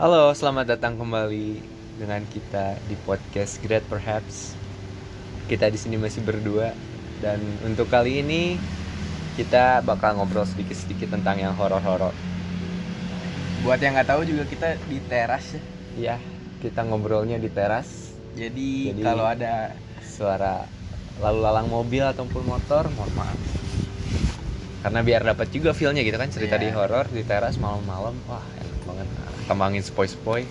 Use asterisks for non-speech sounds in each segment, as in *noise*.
Halo, selamat datang kembali dengan kita di podcast Great Perhaps. Kita di sini masih berdua dan untuk kali ini kita bakal ngobrol sedikit-sedikit tentang yang horor-horor. Buat yang nggak tahu juga kita di teras ya. Ya, kita ngobrolnya di teras. Jadi, Jadi- kalau ada Suara lalu lalang mobil ataupun motor, mohon maaf. Karena biar dapat juga feel-nya gitu kan cerita Iya. di horor di teras malam-malam. Wah, Tambangin spoi-spoi.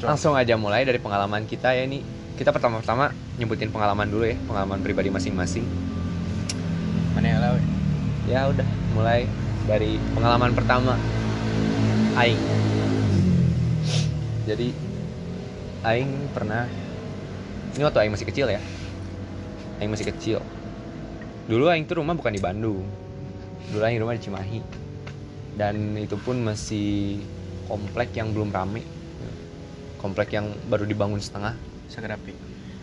Langsung aja mulai dari pengalaman kita ya ini. Kita pertama-tama nyebutin pengalaman dulu ya, pengalaman pribadi masing-masing. mana yang tahu? Ya udah, mulai dari pengalaman pertama aing. Jadi aing pernah ini waktu aing masih kecil ya. Aing masih kecil. Dulu aing tuh rumah bukan di Bandung. Dulu aing rumah di Cimahi. Dan itu pun masih komplek yang belum rame. Komplek yang baru dibangun setengah. Sagrapi.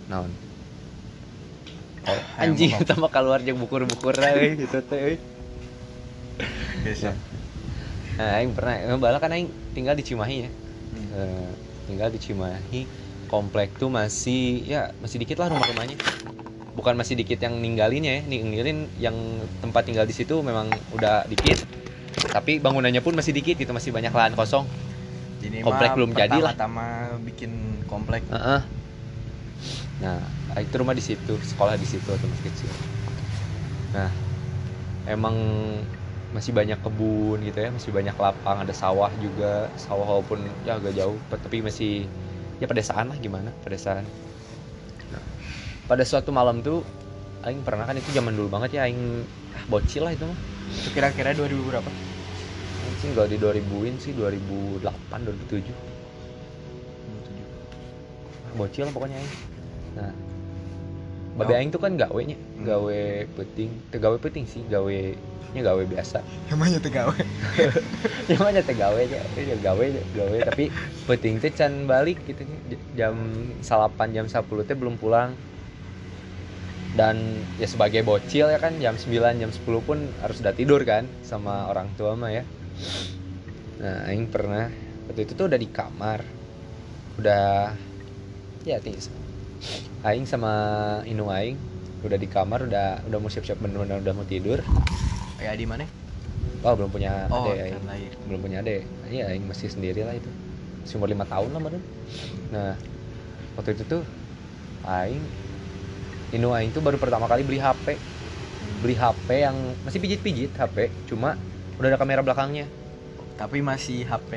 Naon? Hayang Anjing, ngomong. sama *laughs* keluar jeung bukur-bukur gitu teh. euy. Biasa. Nah, aing pernah, eh, bala kan aing tinggal di Cimahi ya. Hmm. Eh, tinggal di Cimahi. Komplek tuh masih ya masih dikit lah rumah-rumahnya. Bukan masih dikit yang ninggalinnya ya, ninggalin yang tempat tinggal di situ memang udah dikit. Tapi bangunannya pun masih dikit gitu, masih banyak lahan kosong. Jadi Komplek belum jadi lah. Pertama-tama bikin komplek. Heeh. Nah, itu rumah di situ, sekolah di situ waktu masih kecil. Nah, emang masih banyak kebun gitu ya, masih banyak lapang, ada sawah juga, sawah walaupun ya agak jauh, tapi masih ya pedesaan lah gimana, pedesaan. Nah, pada suatu malam tuh aing pernah kan itu zaman dulu banget ya aing ah, bocil lah itu mah. Itu kira-kira 2000 berapa? Anjing gak di 2000-in sih, 2008, 2007. bocil lah pokoknya aing. Nah, babe Oh. aing tuh kan gawe nya, Hmm. gawe peting, teu gawe peting sih, *laughs* gawe nya gawe biasa. Namanya tegawe. Yang mana teh gawe aja, ya gawe gawe tapi peting teh can balik gitu jam salapan jam 10 teh belum pulang. Dan ya sebagai bocil ya kan jam 9 jam 10 pun harus udah tidur kan sama orang tua mah ya. Nah, aing pernah waktu itu tuh udah di kamar. Udah ya tinggi aing sama inu aing udah di kamar udah udah mau siap-siap bener-bener udah mau tidur Ya di mana? oh belum punya Oh, adek aing lahir. belum punya adek iya aing masih sendiri lah itu masih umur lima tahun lah badan nah waktu itu tuh aing inu aing tuh baru pertama kali beli HP beli HP yang masih pijit-pijit HP cuma udah ada kamera belakangnya Tapi masih HP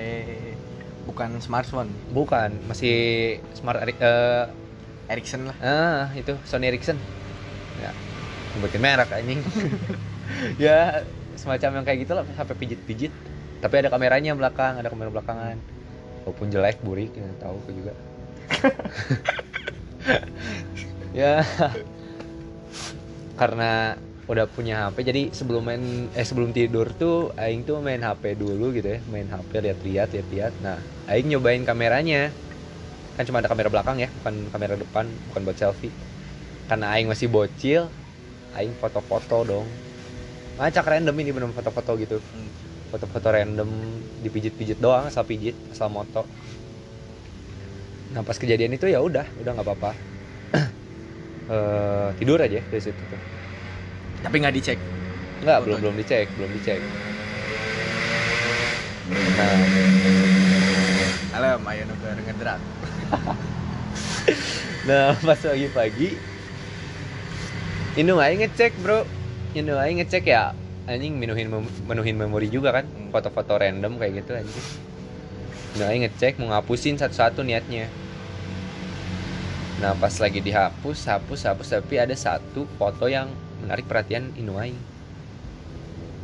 bukan smartphone. bukan masih smart Eri- eh, Ericsson lah. Ah, itu Sony Ericsson. Ya, nyebutin merek anjing. *laughs* ya, semacam yang kayak gitu lah, HP pijit-pijit. Tapi ada kameranya belakang, ada kamera belakangan. Walaupun jelek, burik, ya, tahu aku juga. *laughs* *laughs* ya, karena udah punya HP, jadi sebelum main eh sebelum tidur tuh aing tuh main HP dulu gitu ya, main HP lihat-lihat, lihat-lihat. Nah, aing nyobain kameranya. Kan cuma ada kamera belakang ya bukan kamera depan bukan buat selfie. Karena aing masih bocil aing foto-foto dong. Ngacak random ini bener foto-foto gitu. Foto-foto random dipijit-pijit doang asal pijit asal moto. Nah pas kejadian itu ya udah udah nggak apa-apa. *clears throat* Eh, tidur aja dari situ tuh Tapi nggak dicek. nggak belum belum dicek belum dicek nah Alam, ayo nuker ngedrak. *laughs* Nah pas pagi-pagi Inu aing ngecek bro Inu aing ngecek ya Anjing menuhin mem- menuhin memori juga kan Hmm. Foto-foto random kayak gitu anjing Inu aing ngecek mau ngapusin satu-satu niatnya Nah pas lagi dihapus, hapus, hapus Tapi ada satu foto yang menarik perhatian Inu aing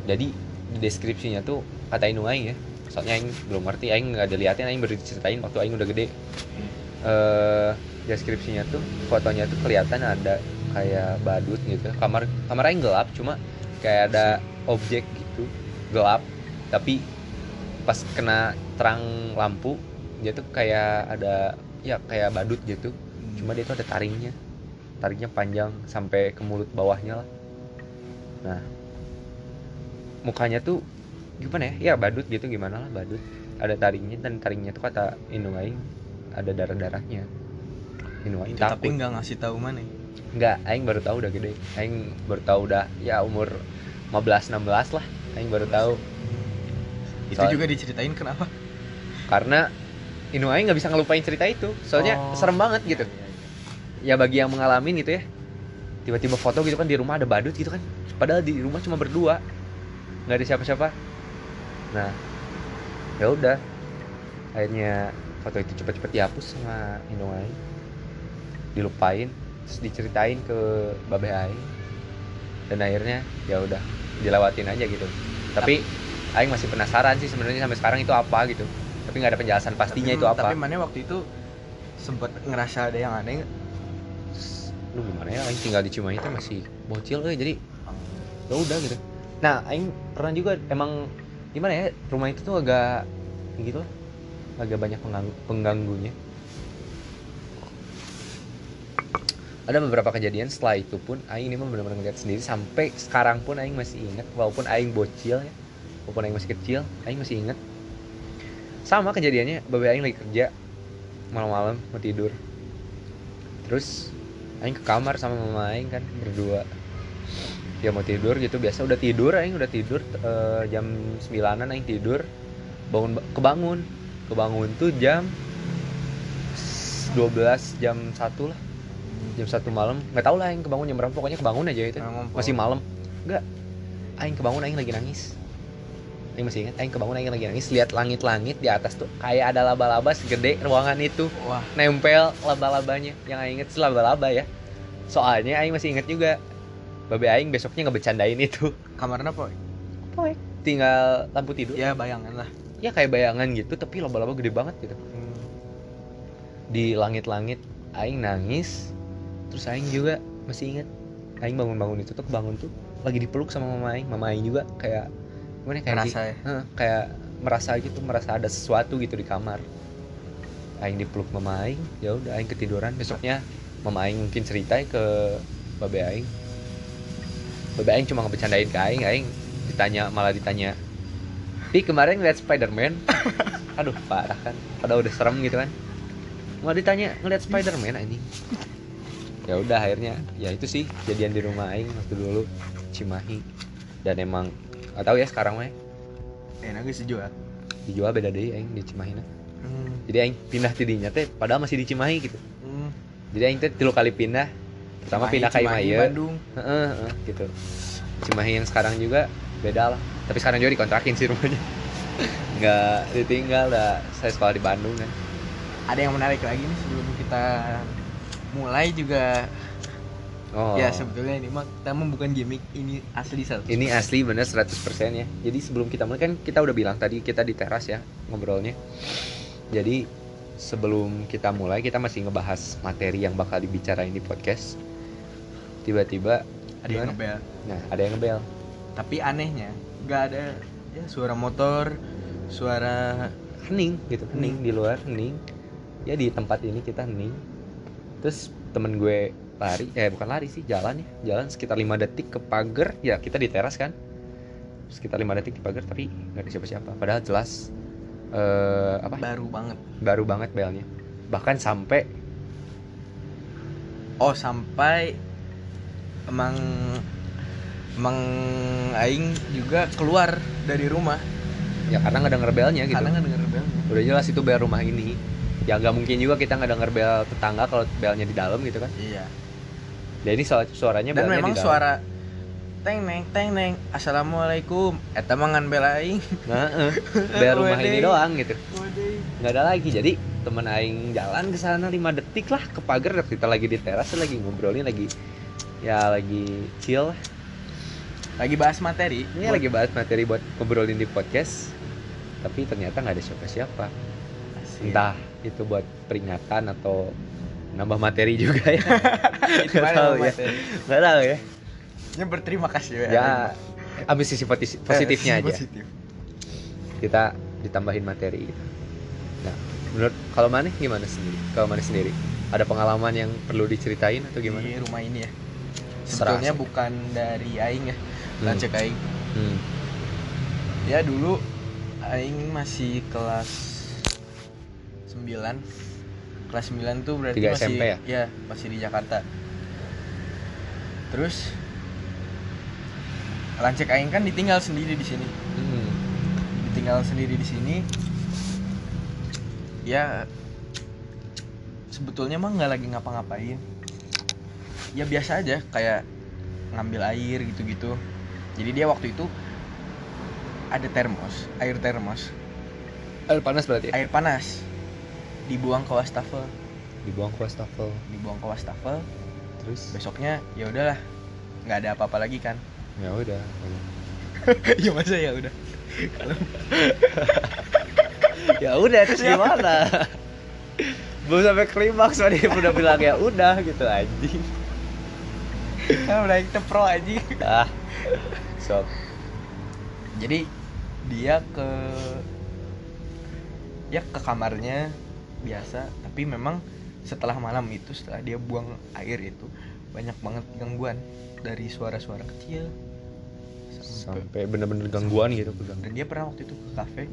Jadi di deskripsinya tuh kata Inu aing ya. Soalnya aing belum ngerti, aing nggak diliatin, aing baru diceritain waktu aing udah gede. Eh deskripsinya tuh fotonya tuh kelihatan ada kayak badut gitu. Kamar kamar aing gelap cuma kayak ada objek gitu gelap. Tapi pas kena terang lampu dia tuh kayak ada ya kayak badut gitu. Cuma dia tuh ada taringnya taringnya panjang sampai ke mulut bawahnya lah. Nah mukanya tuh gimana ya? Ya badut gitu gimana lah badut. Ada taringnya dan taringnya tuh kata indung aing ada darah darahnya indung aing Itu tapi takut. nggak ngasih tahu mana? Nggak aing baru tahu udah gede. Aing baru tahu udah ya umur 15 16 lah. Aing baru tahu. Itu Soal- juga diceritain kenapa? Karena indung aing nggak bisa ngelupain cerita itu. Soalnya Oh. serem banget gitu. Iya, iya. Ya bagi yang mengalami gitu ya. Tiba-tiba foto gitu kan di rumah ada badut gitu kan. Padahal di rumah cuma berdua. Nggak ada siapa-siapa. Nah ya udah. Akhirnya foto itu cepet-cepet dihapus sama Aing dilupain terus diceritain ke Babe Aing. Dan akhirnya ya udah dilewatin aja gitu. Tapi Aing masih penasaran sih sebenarnya sampai sekarang itu apa gitu. Tapi nggak ada penjelasan pastinya Tapi- itu apa. tapi mana waktu itu sempet ngerasa ada yang aneh lu gimana ya? Aing tinggal di Cimahi itu masih bocil eh jadi ya udah gitu. Nah Aing pernah juga emang gimana ya rumah itu tuh agak gitu lah agak banyak pengganggu, pengganggunya. Ada beberapa kejadian setelah itu pun Aing ini mah benar-benar ngeliat sendiri sampai sekarang pun Aing masih ingat walaupun Aing bocil ya walaupun Aing masih kecil Aing masih ingat. Sama kejadiannya Babe Aing lagi kerja malam-malam mau tidur. Terus Aing ke kamar sama mama Aing kan berdua. Dia mau tidur gitu biasa udah tidur Aing udah tidur eh, jam 9an Aing tidur. Bangun kebangun. Kebangun tuh jam 12 jam 1 lah. Jam 1 malam. Nggak tahu lah Aing kebangun jam berapa pokoknya kebangun aja itu. Masih malam. Enggak Aing kebangun Aing lagi nangis Aing masih ingat Aing kebangun Aing lagi nangis lihat langit-langit di atas tuh kayak ada laba-laba segede ruangan itu. Wah. Nempel laba-labanya. Yang Aing inget sih laba-laba ya. Soalnya Aing masih inget juga Babe Aing besoknya ngebecandain itu. Kamarnya apa Poek. tinggal lampu tidur. Ya. ya bayangan lah. Kayak bayangan gitu tapi laba-laba gede banget gitu. Di langit-langit Aing nangis terus Aing juga masih inget Aing bangun-bangun itu tuh bangun tuh lagi dipeluk sama mama Aing. Mama Aing juga kayak gimana ya, kayak di- Ngerasa ya Heh, kayak merasa gitu merasa ada sesuatu gitu di kamar. Aing dipeluk mama Aing ya udah Aing ketiduran. Besoknya mama Aing mungkin cerita ke babe Aing. Babe Aing cuma ngebecandain ke Aing Aing ditanya malah ditanya Pi kemarin ngeliat Spiderman? *laughs* Aduh parah kan padahal udah serem gitu kan. Mau ditanya ngeliat Spiderman anjing? Ya udah akhirnya ya itu sih jadian di rumah Aing waktu dulu Cimahi. Dan emang gak tahu ya sekarang mah ya, enak sih jual. Dijual beda deh Aing di Cimahi nah. hmm. jadi Aing pindah tidinya teh padahal masih di Cimahi gitu. Hmm. jadi Aing teh tilu kali pindah. Pertama Cimahi, pindah ke Cimahi, Bandung. Heeh, heeh, gitu. Cimahi yang sekarang juga beda lah. Tapi sekarang juga dikontrakin sih rumahnya. *laughs* Nggak ditinggal dah saya sekolah di Bandung kan. Ada yang menarik lagi nih sebelum kita mulai juga oh. Ya sebetulnya ini mah kita mah bukan gimmick ini asli sal ini asli bener 100% ya. Jadi sebelum kita mulai kan kita udah bilang tadi kita di teras ya ngobrolnya. Jadi sebelum kita mulai kita masih ngebahas materi yang bakal dibicarain di podcast. Tiba-tiba ada yang ngebel. Nah ada yang ngebel. Tapi anehnya nggak ada ya suara motor suara hening gitu. Hening. di luar hening. Ya di tempat ini kita hening. Terus temen gue lari eh bukan lari sih jalan ya. Jalan sekitar lima detik ke pagar. Ya kita di teras kan. Sekitar lima detik di pagar tapi nggak ada siapa-siapa. Padahal jelas eh apa? Baru banget. Baru banget belnya. Bahkan sampai oh sampai emang emang aing juga keluar dari rumah. Ya karena nggak denger belnya gitu. Karena nggak denger belnya. Udah jelas itu bel rumah ini. Ya nggak mungkin juga kita nggak denger bel tetangga kalau belnya di dalam gitu kan. Iya jadi suaranya dan memang di dalam. suara teng neng teng neng. Assalamualaikum. Eta mangan bel aing. Nah, eh, bel rumah ini doang gitu. Nggak ada lagi. Jadi temen aing jalan ke sana 5 detik lah ke pagar. Kita lagi di teras lagi ngobrolin lagi ya lagi chill. Lah. lagi bahas materi. Ini lagi bahas materi buat ngobrolin di podcast. Tapi ternyata nggak ada siapa-siapa. Entah itu buat peringatan atau nambah materi juga ya *laughs* nggak tahu ya nggak tahu ya ya berterima kasih ya ya ambil sisi potis- positifnya Eh, aja positif. kita ditambahin materi gitu. Nah, menurut kalau mana gimana sendiri? Kalau mana sendiri ada pengalaman yang perlu diceritain atau gimana? di rumah ini ya Serasa. sebetulnya bukan dari aing ya Hmm. lancek aing Hmm. ya dulu aing masih kelas 9 kelas 9 tuh berarti masih SMP ya? masih di Jakarta. Terus lancek aing kan ditinggal sendiri di sini. Hmm. ditinggal sendiri di sini. Ya sebetulnya mah nggak lagi ngapa-ngapain. Ya biasa aja kayak ngambil air gitu-gitu. Jadi dia waktu itu ada termos air termos. Air panas berarti ya? air panas dibuang ke wastafel Dibuang ke wastafel. dibuang ke wastafel Terus besoknya ya udahlah nggak ada apa-apa lagi kan ya udah. *laughs* ya masa ya udah *laughs* ya udah terus gimana? Belum sampai klimaks tadi udah bilang ya udah gitu anjing. kan udah kita pro aja Ah. Sok. jadi dia ke ya ke kamarnya biasa tapi memang setelah malam itu setelah dia buang air itu banyak banget gangguan dari suara-suara kecil sampai Sampai bener-bener gangguan gitu pegang. dan dia pernah waktu itu ke kafe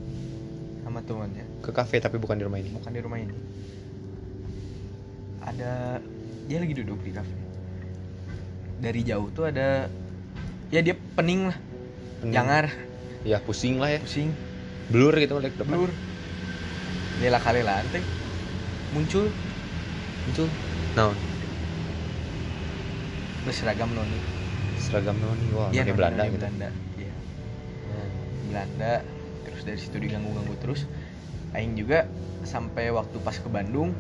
sama temannya Ke kafe tapi bukan di rumah ini. bukan di rumah ini ada dia lagi duduk di kafe dari jauh tuh ada ya dia pening lah Pening. jangar Ya pusing lah ya. pusing Blur gitu ngeliat ke depan. blur lela kali lantai muncul Itu naon? berseragam noni Seragam noni. Wah, pakai noni- Belanda noni gitu. Belanda iya Belanda terus dari situ diganggu ganggu terus Aing juga sampai waktu pas ke Bandung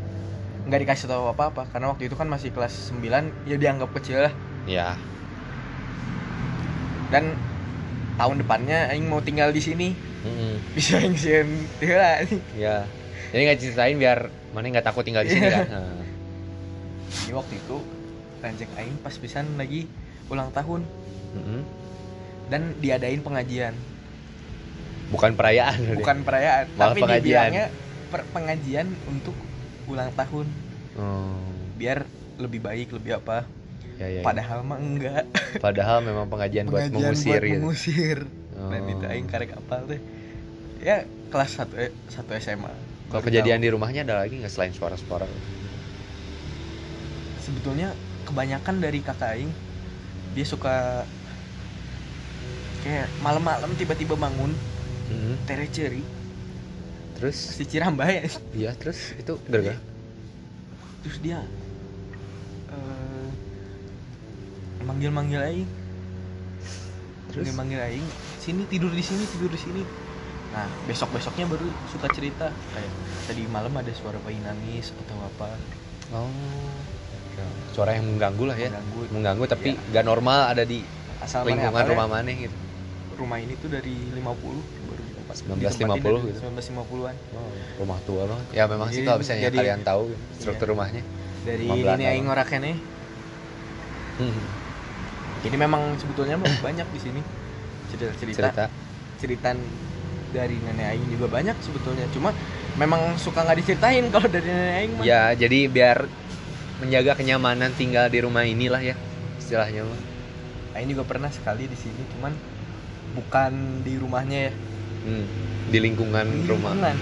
nggak dikasih tahu apa apa karena waktu itu kan masih kelas 9 ya dianggap kecil lah Ya. dan tahun depannya Aing mau tinggal di sini Mm-mm. *laughs* bisa Aing heula Ya. Jadi nggak ceritain biar mana nggak takut tinggal di sini kan. *laughs* Jadi waktu itu Ranjek Aing pas pisan lagi ulang tahun Mm-mm. dan diadain pengajian Bukan perayaan. bukan perayaan Malah tapi pengajian. dibilangnya per- pengajian untuk ulang tahun Oh. biar lebih baik lebih apa Ya, ya, ya. padahal mah enggak *laughs* Padahal memang pengajian, buat pengajian mengusir buat gitu. mengusir dan Oh. itu aing karek apal teh ya kelas 1 eh, 1 SMA Kalau kejadian tahu. di rumahnya ada lagi nggak selain suara-suara? sebetulnya kebanyakan dari kakak aing dia suka kayak malam-malam tiba-tiba bangun Mm-mm. tere ceri Terus? si Cirambah ya Iya, terus itu gara-gara? terus dia eh, manggil-manggil aing Terus? manggil manggil aing sini tidur di sini tidur di sini nah besok besoknya baru suka cerita kayak tadi malam ada suara bayi nangis atau apa Oh. Suara yang mengganggu lah ya. mengganggu Mengganggu tapi Iya. nggak normal ada di asal mana lingkungan apalnya, rumah mana gitu. rumah ini tuh dari 50 baru ditempatin 1950 dari gitu. 1950-an Oh, rumah tua banget. Ya memang sih Jadi- kalau misalnya jadi- kalian tahu gitu, struktur Iya. rumahnya. dari Rumah ini aing ngorakene Hmm. jadi memang sebetulnya banyak di sini cerita-cerita Cerita. cerita dari nenek aing juga banyak sebetulnya cuma memang suka nggak diceritain *laughs* kalau dari nenek aing mah Ya, jadi biar menjaga kenyamanan tinggal di rumah inilah ya istilahnya mah. aing juga pernah sekali di sini cuman bukan di rumahnya ya Hmm. Di lingkungan di rumah. lingkungan.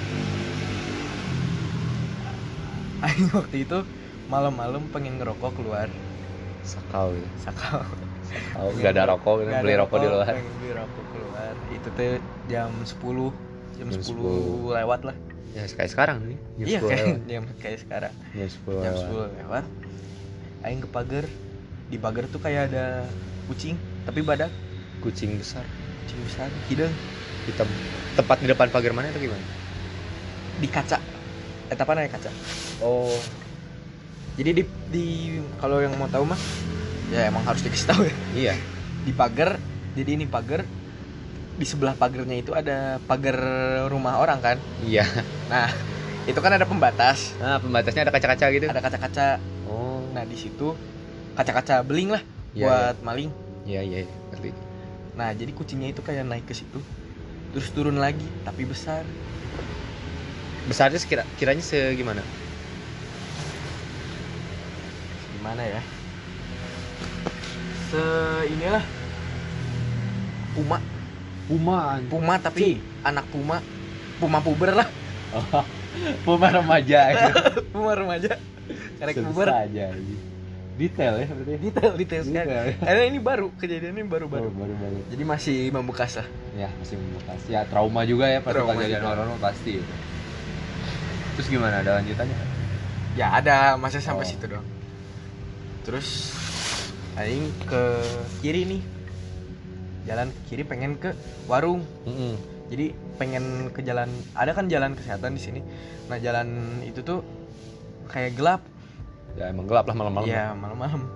*laughs* aing waktu itu malam-malam pengen ngerokok keluar Sakau sakal Oh, nggak ada rokok, beli rokok di luar. beli rokok itu tuh jam 10 jam, Jam 10, lewat lah Ya kayak sekarang nih. Jam iya 10 kayak lewat. *laughs* jam kayak sekarang Jam 10 jam lewat. 10 lewat aing ke pagar di pagar tuh kayak ada kucing tapi badak Kucing besar. kucing besar hidung Hitam. Tepat di depan pagar mana atau gimana? di kaca eh apa namanya kaca Oh, jadi di di kalau yang mau tahu mah ya emang harus dikasih tahu ya iya. di pagar jadi ini pagar di sebelah pagarnya itu ada pagar rumah orang kan Iya. nah itu kan ada pembatas Nah, pembatasnya ada kaca-kaca gitu. ada kaca-kaca Oh. nah di situ kaca-kaca beling lah Iya, buat maling Iya, iya, iya. Ngerti. nah jadi kucingnya itu kayak naik ke situ terus turun lagi tapi besar Besarnya sekira kiranya segimana? gimana ya se inilah puma Puma. puma tapi anak puma puma puber lah *laughs* Puma remaja *laughs* aja. puma remaja karek puber aja. Detail ya berarti. detail detail sekali Detail. karena ini baru kejadian ini baru baru Baru baru baru. jadi masih membekas lah Ya masih membekas. Ya trauma juga ya pas kejadian mah pasti. Terus gimana? Ada lanjutannya? ya ada masa sampai Oh. situ doang terus aing ke kiri nih jalan ke kiri pengen ke warung Mm-mm. jadi pengen ke jalan ada kan jalan kesehatan di sini nah jalan itu tuh kayak gelap Ya emang gelap lah malam-malam. Iya malam-malam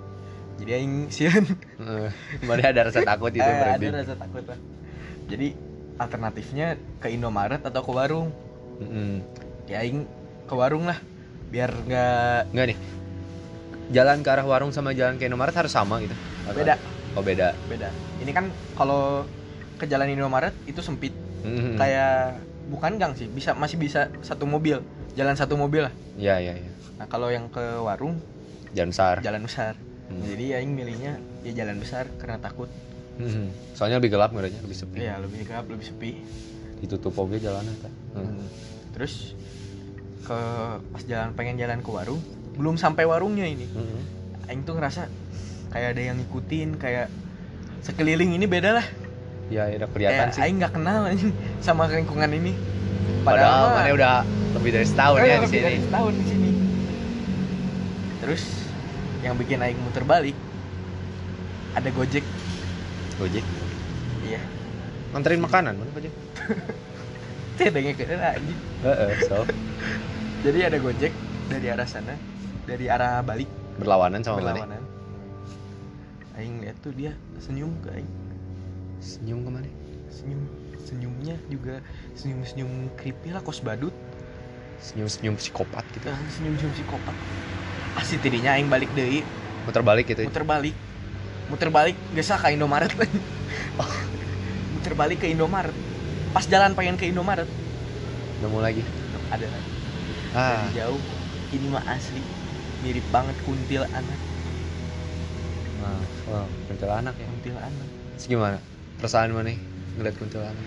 jadi aing Heeh. Mana ada rasa takut itu Eh, berarti. ada rasa takut lah jadi alternatifnya ke Indomaret atau ke warung Mm-mm. ya aing ke warung lah biar nggak Enggak nih. Jalan ke arah warung sama jalan ke Indomaret harus sama gitu. Atau- beda Oh beda. beda ini kan kalau ke jalan Indomaret itu sempit Mm-mm. kayak bukan gang sih bisa masih bisa satu mobil jalan satu mobil lah Iya iya iya. nah kalau yang ke warung Jalan besar. jalan besar Hmm. jadi aing milihnya ya jalan besar karena takut Mm-mm. Soalnya lebih gelap ngeranya, lebih sepi. ya lebih gelap lebih sepi Ditutup oke jalanan kan. Hmm. terus ke pas jalan pengen jalan ke warung belum sampai warungnya ini Mm-mm. aing tuh ngerasa kayak ada yang ngikutin kayak sekeliling ini beda lah Ya, ya udah kelihatan kayak sih. aing nggak kenal anjing *laughs* sama lingkungan ini Padahal mah- mana udah lebih dari setahun ya di lebih sini. dari setahun di sini terus yang bikin aing muter balik ada gojek Gojek. iya Nganterin makanan mana Gojek? *laughs* teh dengeng ke anjing Heeh, so *laughs* jadi ada gojek dari arah sana dari arah balik berlawanan sama mana? Aing lihat tuh dia senyum ke aing. Senyum ke mana? senyum. Senyumnya juga senyum senyum creepy lah kos badut. Senyum-senyum psikopat gitu. senyum senyum psikopat. Asli tidinya aing balik deh Muter balik gitu. muter balik. Muter balik gesa ke Indomaret. *laughs* Muter balik ke Indomaret. Pas jalan pengen ke Indomaret. Nemu lagi. ada lagi. Ah, dari jauh. Ini mah asli. Mirip banget kuntil anak nah, wow, kuntilanak ya. kuntil anak Terus gimana? Perasaan mana nih ngeliat kuntilanak?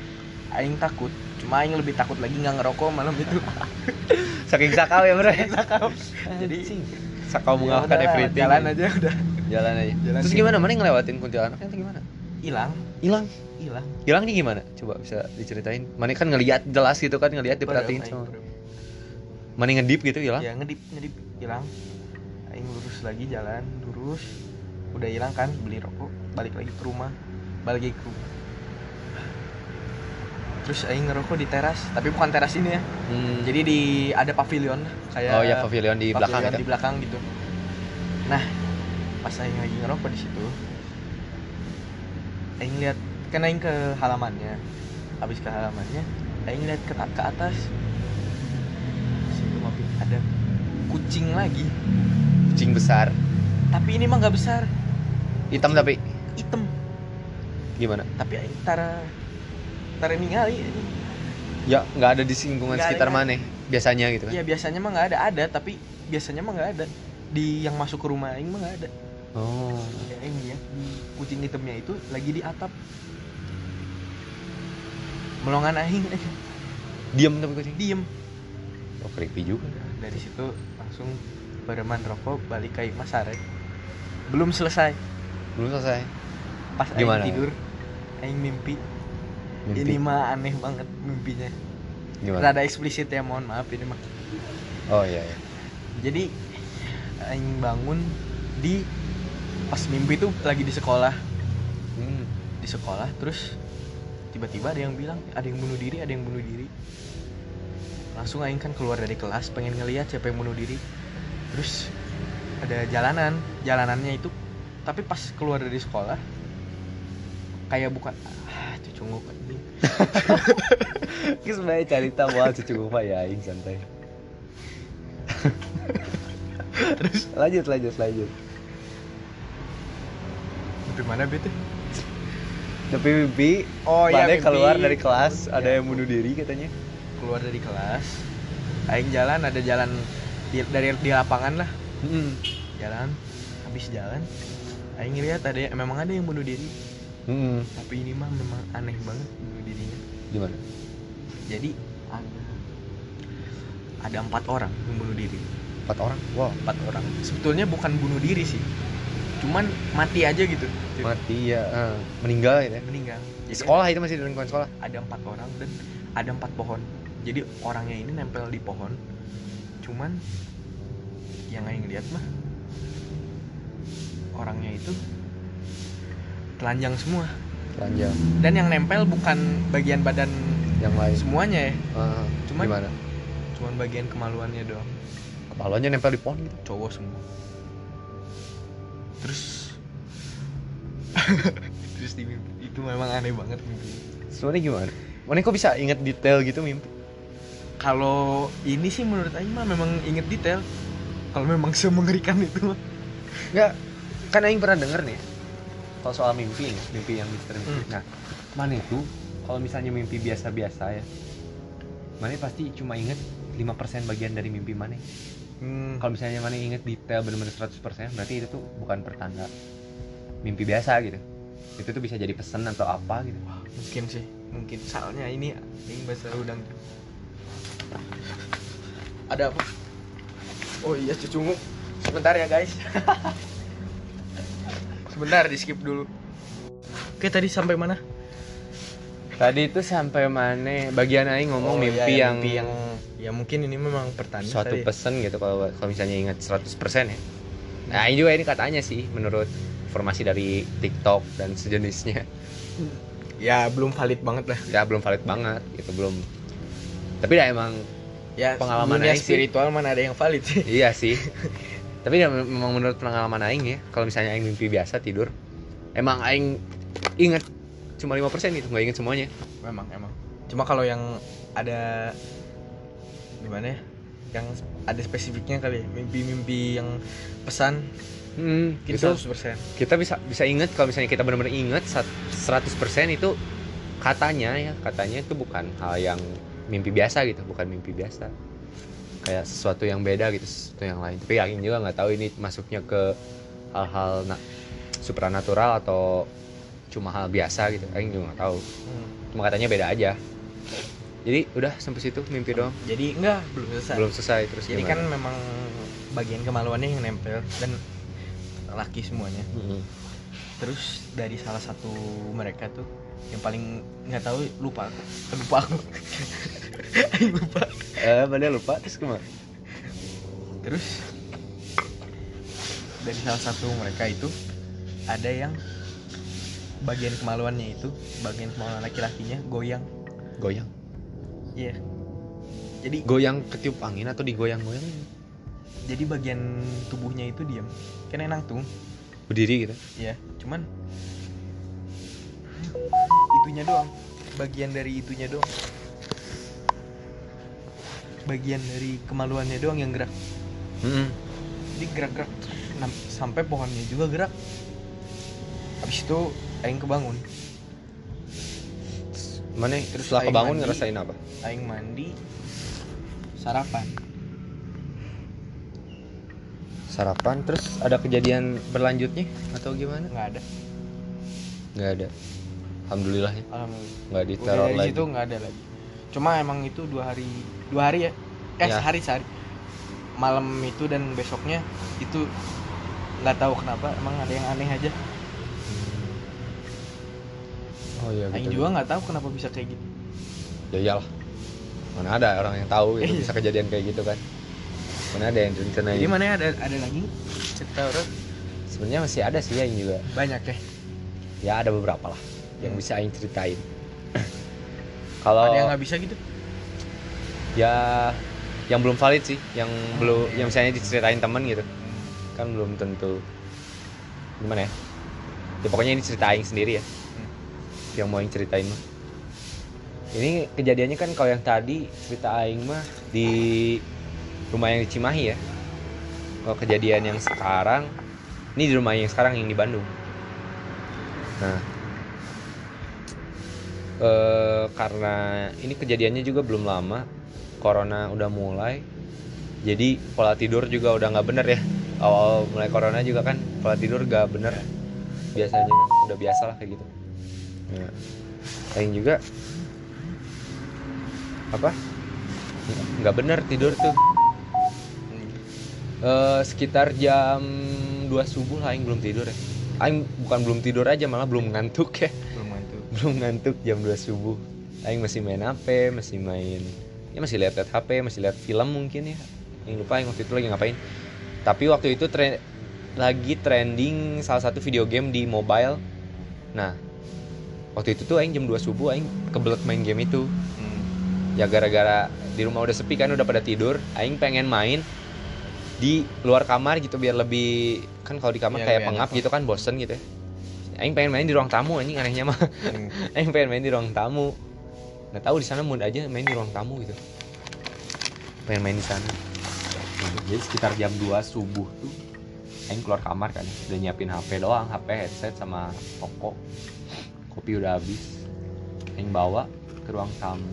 aing takut cuma aing lebih takut lagi nggak ngerokok malam itu *laughs* Saking sakau ya bro. jadi sakau mengalahkan ya everything. jalan aja *laughs* udah Jalan aja. Jalan Terus gimana? Mana ngelewatin kuntilanaknya atau gimana? hilang Hilang. hilang Hilangnya gimana? Coba bisa diceritain. Mana kan ngelihat jelas gitu kan, ngelihat diperhatiin sama. Mana ngedip gitu hilang? ya ngedip ngedip hilang aing lurus lagi jalan lurus udah hilang kan beli rokok balik lagi ke rumah balik lagi ke rumah. Terus aing ngerokok di teras tapi bukan teras ini ya. Hmm. jadi di ada pavilion kayak oh ya pavilion di belakang pavilion itu. di belakang gitu. Nah pas aing lagi ngerokok di situ aing lihat kan aing ke halamannya. Habis ke halamannya aing lihat ke, ke atas. Situ mampir ada kucing lagi. Kucing besar, tapi ini mah nggak besar hitam tapi hitam gimana? tapi aing tara tara ningali anjing. Ya nggak ada di lingkungan Nggak ada, sekitar mana biasanya gitu kan? ya biasanya mah nggak ada ada tapi biasanya mah nggak ada di yang masuk ke rumah aing mah nggak ada Oh. ya aing lihat di kucing hitamnya itu lagi di atap melongan aing. *laughs* Diam tapi kucing. diem Oh creepy juga. dari situ langsung bereman rokok balik ke Mas Arek belum selesai Belum selesai. pas Gimana? aing tidur aing mimpi. Mimpi. ini mah aneh banget mimpinya Gimana? rada eksplisit ya mohon maaf ini mah Oh iya iya. jadi aing bangun di pas mimpi tuh lagi di sekolah Hmm. di sekolah terus tiba-tiba ada yang bilang ada yang bunuh diri ada yang bunuh diri langsung aing kan keluar dari kelas pengen ngeliat siapa yang bunuh diri terus ada jalanan jalanannya itu tapi pas keluar dari sekolah kayak bukan ah cucu nguk anjing. Kita sebenarnya cerita buat cucu gua ya aing santai. Terus lanjut lanjut lanjut. di mana bete Tapi mimpi oh Mane mimpi. keluar dari kelas ada Ya, yang bunuh diri katanya. keluar dari kelas aing jalan ada jalan di, dari di lapangan lah Hmm. jalan habis jalan aing lihat ada yang- memang ada yang bunuh diri. Hmm. tapi ini mah memang aneh banget bunuh dirinya. Gimana? jadi ada ada empat orang yang bunuh diri. Empat orang? Wow. Empat orang. Sebetulnya bukan bunuh diri sih. Cuman mati aja gitu. Mati ya. Eh, meninggal gitu ya? Meninggal. Di Jadi sekolah itu masih di lingkungan sekolah? Ada empat orang dan ada empat pohon. Jadi orangnya ini nempel di pohon. Cuman yang aing lihat mah orangnya itu telanjang semua. Telanjang. Dan yang nempel bukan bagian badan yang lain. semuanya ya. Ah, Cuman- gimana? cuman bagian kemaluannya doang. Kepalanya nempel di pohon gitu? Cowok semua. Terus *laughs* terus di mimpi. Itu memang aneh banget mimpi. Sebenarnya gimana? Mana kok bisa inget detail gitu mimpi? Kalau ini sih menurut Aing mah memang inget detail. Kalau memang semengerikan itu mah. Enggak, kan Aing pernah denger nih kalau soal mimpi nih, mimpi yang misteri. Hmm. Nah, mana itu kalau misalnya mimpi biasa-biasa ya, mana pasti cuma inget 5% bagian dari mimpi mana. hmm, Kalau misalnya mana inget detail bener-bener 100%, berarti itu tuh bukan pertanda mimpi biasa gitu. Itu tuh bisa jadi pesan atau apa gitu. mungkin sih mungkin soalnya ini Aing bahasa udang ada apa oh iya cucungu sebentar ya guys *laughs* sebentar di skip dulu oke tadi sampai mana Tadi itu sampai mana bagian Aing ngomong Oh, mimpi, iya, yang, mimpi yang ya mungkin ini memang pertanda suatu tadi. pesan gitu kalau kalau misalnya ingat 100% ya. Nah, ini juga ini katanya sih menurut informasi dari TikTok dan sejenisnya. ya belum valid banget lah Ya belum valid banget gitu, belum. Tapi ya emang ya Pengalaman dunia Aing sih. spiritual mana ada yang valid sih iya sih. *laughs* Tapi ya memang menurut pengalaman aing ya, kalau misalnya aing mimpi biasa tidur, emang aing inget cuma 5% gitu, nggak inget semuanya. memang emang. Cuma kalau yang ada gimana ya yang ada spesifiknya kali ya, mimpi-mimpi yang pesan Hmm, mungkin itu 100% kita bisa bisa inget kalau misalnya kita benar-benar inget sat- 100% itu katanya ya katanya itu bukan hal yang mimpi biasa gitu bukan mimpi biasa kayak sesuatu yang beda gitu sesuatu yang lain. Tapi yakin juga nggak tahu ini masuknya ke hal-hal na- supranatural atau cuma hal biasa gitu. Aing juga nggak tahu. Hmm. cuma katanya beda aja. Jadi udah sampai situ mimpi doang. Jadi enggak belum selesai. Belum selesai terus jadi kan gimana? memang bagian kemaluannya yang nempel dan laki semuanya. Mm-mm. terus dari salah satu mereka tuh yang paling nggak tahu lupa. Aku lupa aku *laughs* Aing *laughs* lupa. Eh mana lupa? Terus ke mana terus dari salah satu mereka itu ada yang bagian kemaluannya itu bagian kemaluan laki-lakinya goyang. Goyang? Iya. Jadi goyang ketiup angin atau digoyang-goyang? Jadi bagian tubuhnya itu diam. Kan enak tuh. Berdiri gitu? Ya cuman itunya doang. Bagian dari itunya doang bagian dari kemaluannya doang yang gerak Mm-mm. jadi gerak-gerak sampai pohonnya juga gerak habis itu aing kebangun Mana Terus setelah kebangun mandi. ngerasain apa? aing mandi sarapan Sarapan terus ada kejadian berlanjutnya atau gimana? nggak ada Nggak ada. Alhamdulillah ya, alhamdulillah nggak diteror lagi. situ nggak ada lagi cuma emang itu dua hari dua hari ya eh Ya. sehari sehari malam itu dan besoknya itu nggak tahu kenapa emang ada yang aneh aja Oh iya Aing gitu. juga nggak tahu kenapa bisa kayak gitu Ya iyalah. Mana ada orang yang tahu gitu, Iya. bisa kejadian kayak gitu kan. Mana ada yang rencanain. jadi mana ada ada lagi cerita orang Sebenarnya masih ada sih yang juga. banyak ya Ya ada beberapa lah yang Hmm. bisa aing ceritain. Kalau ada yang nggak bisa gitu ya yang belum valid sih, yang belum iya. yang misalnya diceritain temen gitu. Kan belum tentu gimana ya? Ya pokoknya ini cerita aing sendiri ya. Hmm. Yang mau aing ceritain mah. Ini kejadiannya kan kalau yang tadi cerita aing mah di rumah yang di Cimahi ya. Kalau kejadian yang sekarang ini di rumah yang sekarang yang di Bandung. Nah, eh, karena ini kejadiannya juga belum lama, corona udah mulai, jadi pola tidur juga udah nggak bener ya. Awal mulai corona juga kan pola tidur gak bener biasanya udah biasa lah kayak gitu. Aing juga apa nggak bener tidur tuh. Eh, sekitar jam 2 subuh lah Aing belum tidur ya Aing bukan belum tidur aja malah belum ngantuk ya belum ngantuk jam 2 subuh. Aing masih main HP masih main ya masih lihat lihat HP masih lihat film mungkin ya. Yang lupa Aing waktu itu lagi ngapain. Tapi waktu itu tren lagi trending salah satu video game di mobile. Nah waktu itu tuh Aing jam 2 subuh Aing kebelet main game itu. Hmm. ya gara-gara di rumah udah sepi kan udah pada tidur Aing pengen main di luar kamar gitu biar lebih kan kalau di kamar Iya, kayak pengap enak. gitu kan bosen gitu ya Aing pengen main di ruang tamu anjing anehnya mah. Hmm. *laughs* Aing pengen main di ruang tamu. Nggak tahu di sana mood aja main di ruang tamu gitu. Pengen main di sana. Jadi sekitar jam 2 subuh tuh Aing keluar kamar kan udah nyiapin HP doang HP headset sama rokok kopi udah habis. Aing bawa ke ruang tamu.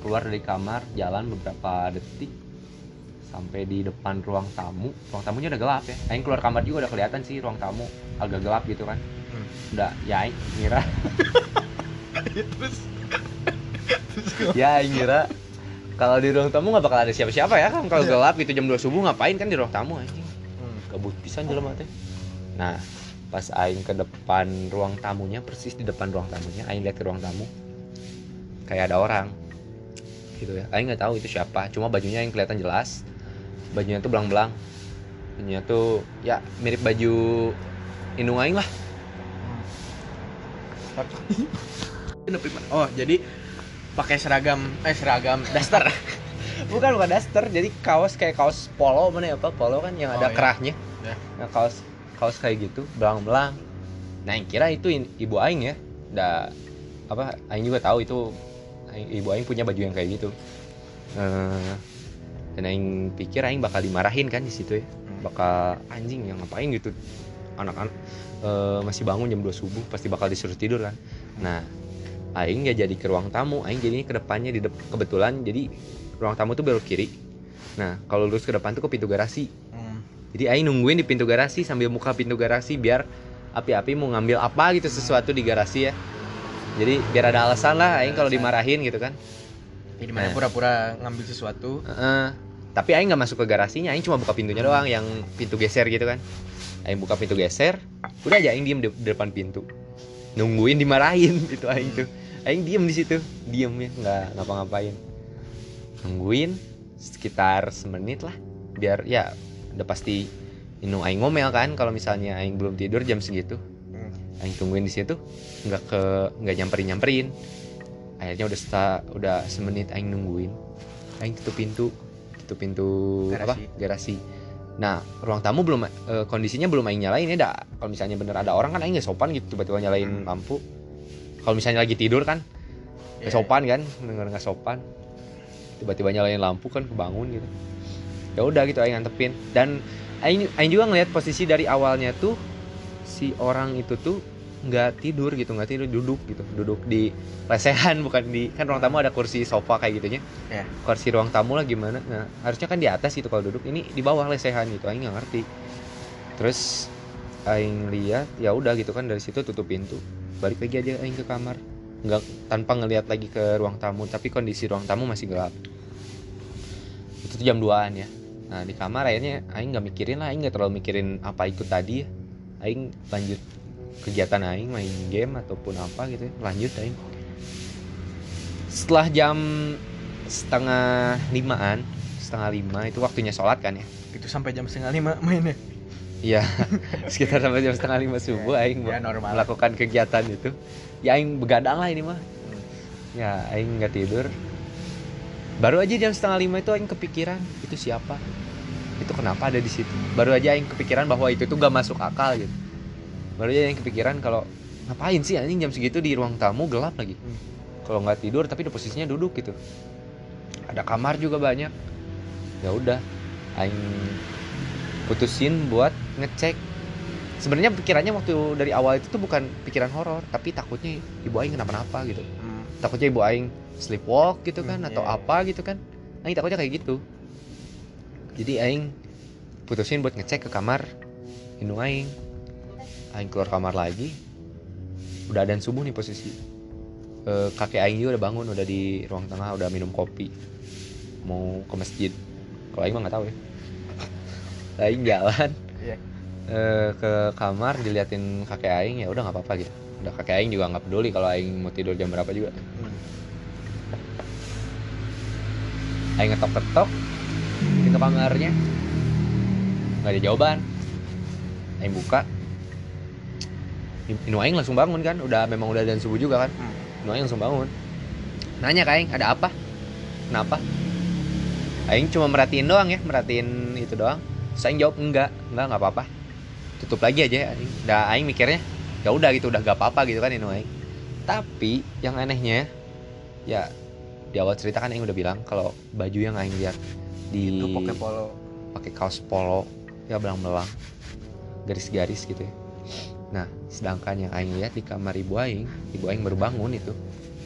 Keluar dari kamar jalan beberapa detik sampai di depan ruang tamu. Ruang tamunya udah gelap ya. Aing keluar kamar juga udah kelihatan sih ruang tamu. Agak gelap gitu kan. Udah ya Aing ngira. Terus *laughs* ya Aing ngira kalau di ruang tamu nggak bakal ada siapa-siapa ya kan? Kalau gelap gitu jam 2 subuh ngapain kan di ruang tamu anjing Hmm. kabut pisan jelema teh. Nah pas aing ke depan ruang tamunya persis di depan ruang tamunya aing lihat ke ruang tamu kayak ada orang gitu ya. Aing nggak tahu itu siapa cuma bajunya yang kelihatan jelas bajunya tuh belang-belang. Bajunya tuh ya mirip baju inung aing lah Oh jadi pakai seragam eh seragam daster. *laughs* Bukan bukan daster. Jadi kaos kayak kaos polo mana ya apa polo kan yang Oh, ada iya. kerahnya. Ya. nah kaos kaos kayak gitu belang-belang. Nah yang kira itu ibu aing ya. Da apa aing juga tahu itu aing- ibu aing punya baju yang kayak gitu. Eh, dan aing pikir aing bakal dimarahin kan di situ ya. Hmm. bakal anjing yang ngapain gitu anak-anak eh, masih bangun jam 2 subuh pasti bakal disuruh tidur kan. Nah aing nggak jadi ke ruang tamu aing jadinya ke depannya di dep- kebetulan jadi ruang tamu tuh belok kiri. Nah kalau lurus ke depan tuh ke pintu garasi. Hmm. jadi aing nungguin di pintu garasi sambil buka pintu garasi biar api-api mau ngambil apa gitu sesuatu di garasi ya. Jadi biar ada alasan lah aing kalau dimarahin gitu kan. Jadi mana? Nah. pura-pura ngambil sesuatu. Heeh. tapi aing nggak masuk ke garasinya aing cuma buka pintunya doang yang pintu geser gitu kan aing buka pintu geser udah aja aing diem di, depan pintu. Nungguin dimarahin *laughs* itu aing tuh. Aing diem di situ diem ya nggak ngapa-ngapain. Nungguin sekitar semenit lah biar ya udah pasti Inu aing ngomel kan kalau misalnya aing belum tidur jam segitu. Hmm. aing tungguin di situ nggak ke nggak nyamperin nyamperin akhirnya udah sta, udah semenit aing nungguin. Aing tutup pintu tutup pintu apa? Garasi. Nah ruang tamu belum eh, kondisinya belum aing nyalain ya dah kalau misalnya bener ada orang kan aing sopan gitu tiba-tiba nyalain Hmm. lampu. Kalau misalnya lagi tidur kan Ya, sopan kan denger nggak sopan. Tiba-tiba nyalain lampu kan kebangun gitu. Ya udah gitu aing ngantepin dan aing aing juga ngeliat posisi dari awalnya tuh si orang itu tuh nggak tidur gitu nggak tidur duduk gitu. Duduk di lesehan *laughs* bukan di kan ruang tamu ada kursi sofa kayak gitunya. Ya. kursi ruang tamu lah gimana. Nah harusnya kan di atas gitu kalau duduk. Ini di bawah lesehan gitu aing nggak ngerti. Terus aing lihat ya udah gitu kan dari situ tutup pintu. Balik lagi aja aing ke kamar. Nggak tanpa ngelihat lagi ke ruang tamu tapi kondisi ruang tamu masih gelap. Itu tuh jam 2an ya. Nah di kamar akhirnya aing nggak mikirin lah aing nggak terlalu mikirin apa itu tadi ya. Aing lanjut kegiatan aing main game ataupun apa gitu ya lanjut aing setelah jam setengah limaan setengah lima itu waktunya sholat kan ya itu sampai jam setengah lima mainnya Iya, *laughs* sekitar sampai jam setengah lima subuh aing ya normal melakukan kegiatan itu. Ya aing begadang lah ini mah. Ya aing nggak tidur. Baru aja jam setengah lima itu aing kepikiran itu siapa? Itu kenapa ada di situ? Baru aja aing kepikiran bahwa itu tuh gak masuk akal gitu. Baru aja aing kepikiran kalau ngapain sih anjing jam segitu di ruang tamu gelap lagi. Hmm. Kalau nggak tidur tapi di posisinya duduk gitu. Ada kamar juga banyak. Ya udah, aing putusin buat ngecek sebenarnya pikirannya waktu dari awal itu tuh bukan pikiran horor tapi takutnya ibu aing kenapa-napa gitu Hmm. takutnya ibu aing sleepwalk gitu kan Hmm, atau iya. apa gitu kan aing takutnya kayak gitu jadi aing putusin buat ngecek ke kamar indung aing aing keluar kamar lagi udah dan subuh nih posisi. Eh, kakek aing juga udah bangun udah di ruang tengah udah minum kopi. Mau ke masjid. Kalau aing mah nggak tahu ya. *laughs* Aing jalan. Eh, ke kamar diliatin kakek aing ya udah nggak apa-apa gitu. Udah kakek aing juga nggak peduli kalau aing mau tidur jam berapa juga. Hmm. aing ngetok-ketok pintu kamarnya. Nggak ada jawaban. Aing buka Inu aing langsung bangun kan udah memang udah dan subuh juga kan. Hmm. Inu aing langsung bangun. Nanya ke aing ada apa? Kenapa? Aing cuma merhatiin doang ya merhatiin itu doang. Saya jawab enggak enggak nggak apa-apa. Tutup lagi aja aing. Udah aing mikirnya ya udah gitu udah gak apa-apa gitu kan Inu aing tapi yang anehnya ya di awal cerita kan aing udah bilang kalau baju yang aing lihat di itu pakai polo. pakai kaos polo ya belang-belang garis-garis gitu ya nah sedangkan yang aing lihat di kamar ibu aing ibu aing baru bangun itu.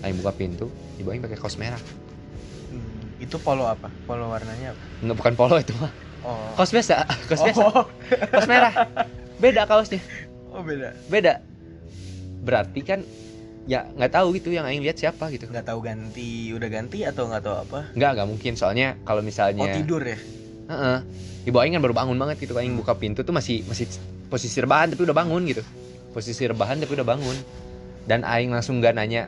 Aing buka pintu ibu aing pakai kaos merah. Hmm, itu polo apa? Polo warnanya apa? Nggak bukan polo itu mah. Oh. Kaos biasa kaos biasa. Oh. kaos merah. Beda kaosnya. Oh beda. Beda. Berarti kan ya nggak tahu gitu yang aing lihat siapa gitu. Nggak tahu ganti udah ganti atau nggak tahu apa? Nggak nggak mungkin. Soalnya kalau misalnya oh tidur ya Heeh. Ibu Aing kan baru bangun banget gitu. Aing buka pintu tuh masih masih posisi rebahan tapi udah bangun gitu. Posisi rebahan tapi udah bangun. Dan Aing langsung gak nanya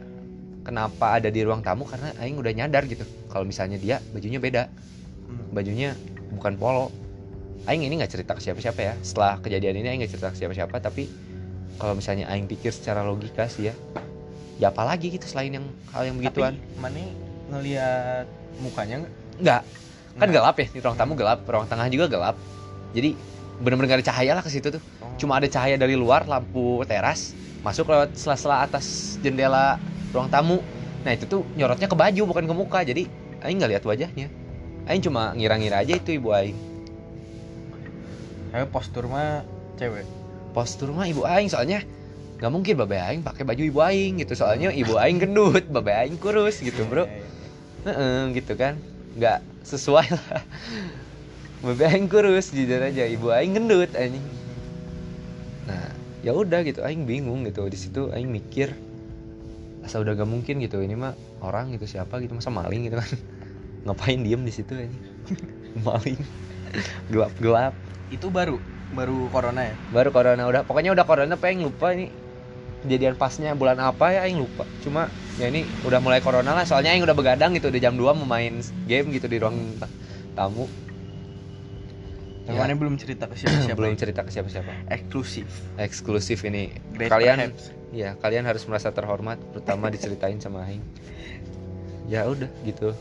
kenapa ada di ruang tamu karena Aing udah nyadar gitu. Kalau misalnya dia bajunya beda, Hmm. bajunya bukan polo. Aing ini nggak cerita ke siapa-siapa ya. Setelah kejadian ini Aing nggak cerita ke siapa-siapa tapi kalau misalnya Aing pikir secara logika sih ya, ya apalagi gitu selain yang hal yang begituan. tapi mana ngelihat mukanya nggak Nggak, kan gelap ya di ruang tamu gelap, ruang tengah juga gelap. Jadi bener-bener gak ada cahaya lah ke situ tuh. Oh. Cuma ada cahaya dari luar lampu teras masuk lewat sela-sela atas jendela ruang tamu. Nah itu tuh nyorotnya ke baju bukan ke muka. Jadi Aing nggak lihat wajahnya. Aing cuma ngira-ngira aja itu ibu Aing. Tapi postur mah cewek Postur mah ibu Aing soalnya nggak mungkin babe Aing pakai baju ibu Aing gitu. Soalnya ibu Aing gendut, *laughs* babe Aing kurus gitu bro. Iya, iya, iya. Heeh, gitu kan nggak sesuai lah. Babe aing kurus jujur aja. Ibu aing gendut anjing. Nah ya udah gitu. Aing bingung gitu. Di situ aing mikir asa udah gak mungkin gitu. Ini mah orang gitu siapa gitu. Masa maling gitu kan? *laughs* Ngapain diem di situ anjing? *laughs* Maling. Gelap gelap itu baru baru corona ya? Baru corona. Udah pokoknya udah corona pengen lupa ini. Kejadian pasnya bulan apa ya aing lupa. Cuma ya ini udah mulai corona lah soalnya aing udah begadang gitu di jam 2 mau main game gitu di ruang ta- tamu. Yang Ya. mana belum cerita ke siapa siapa belum cerita ke siapa-siapa. Eksklusif. Eksklusif ini. Great kalian perhaps. ya kalian harus merasa terhormat terutama diceritain sama aing. Ya udah gitu.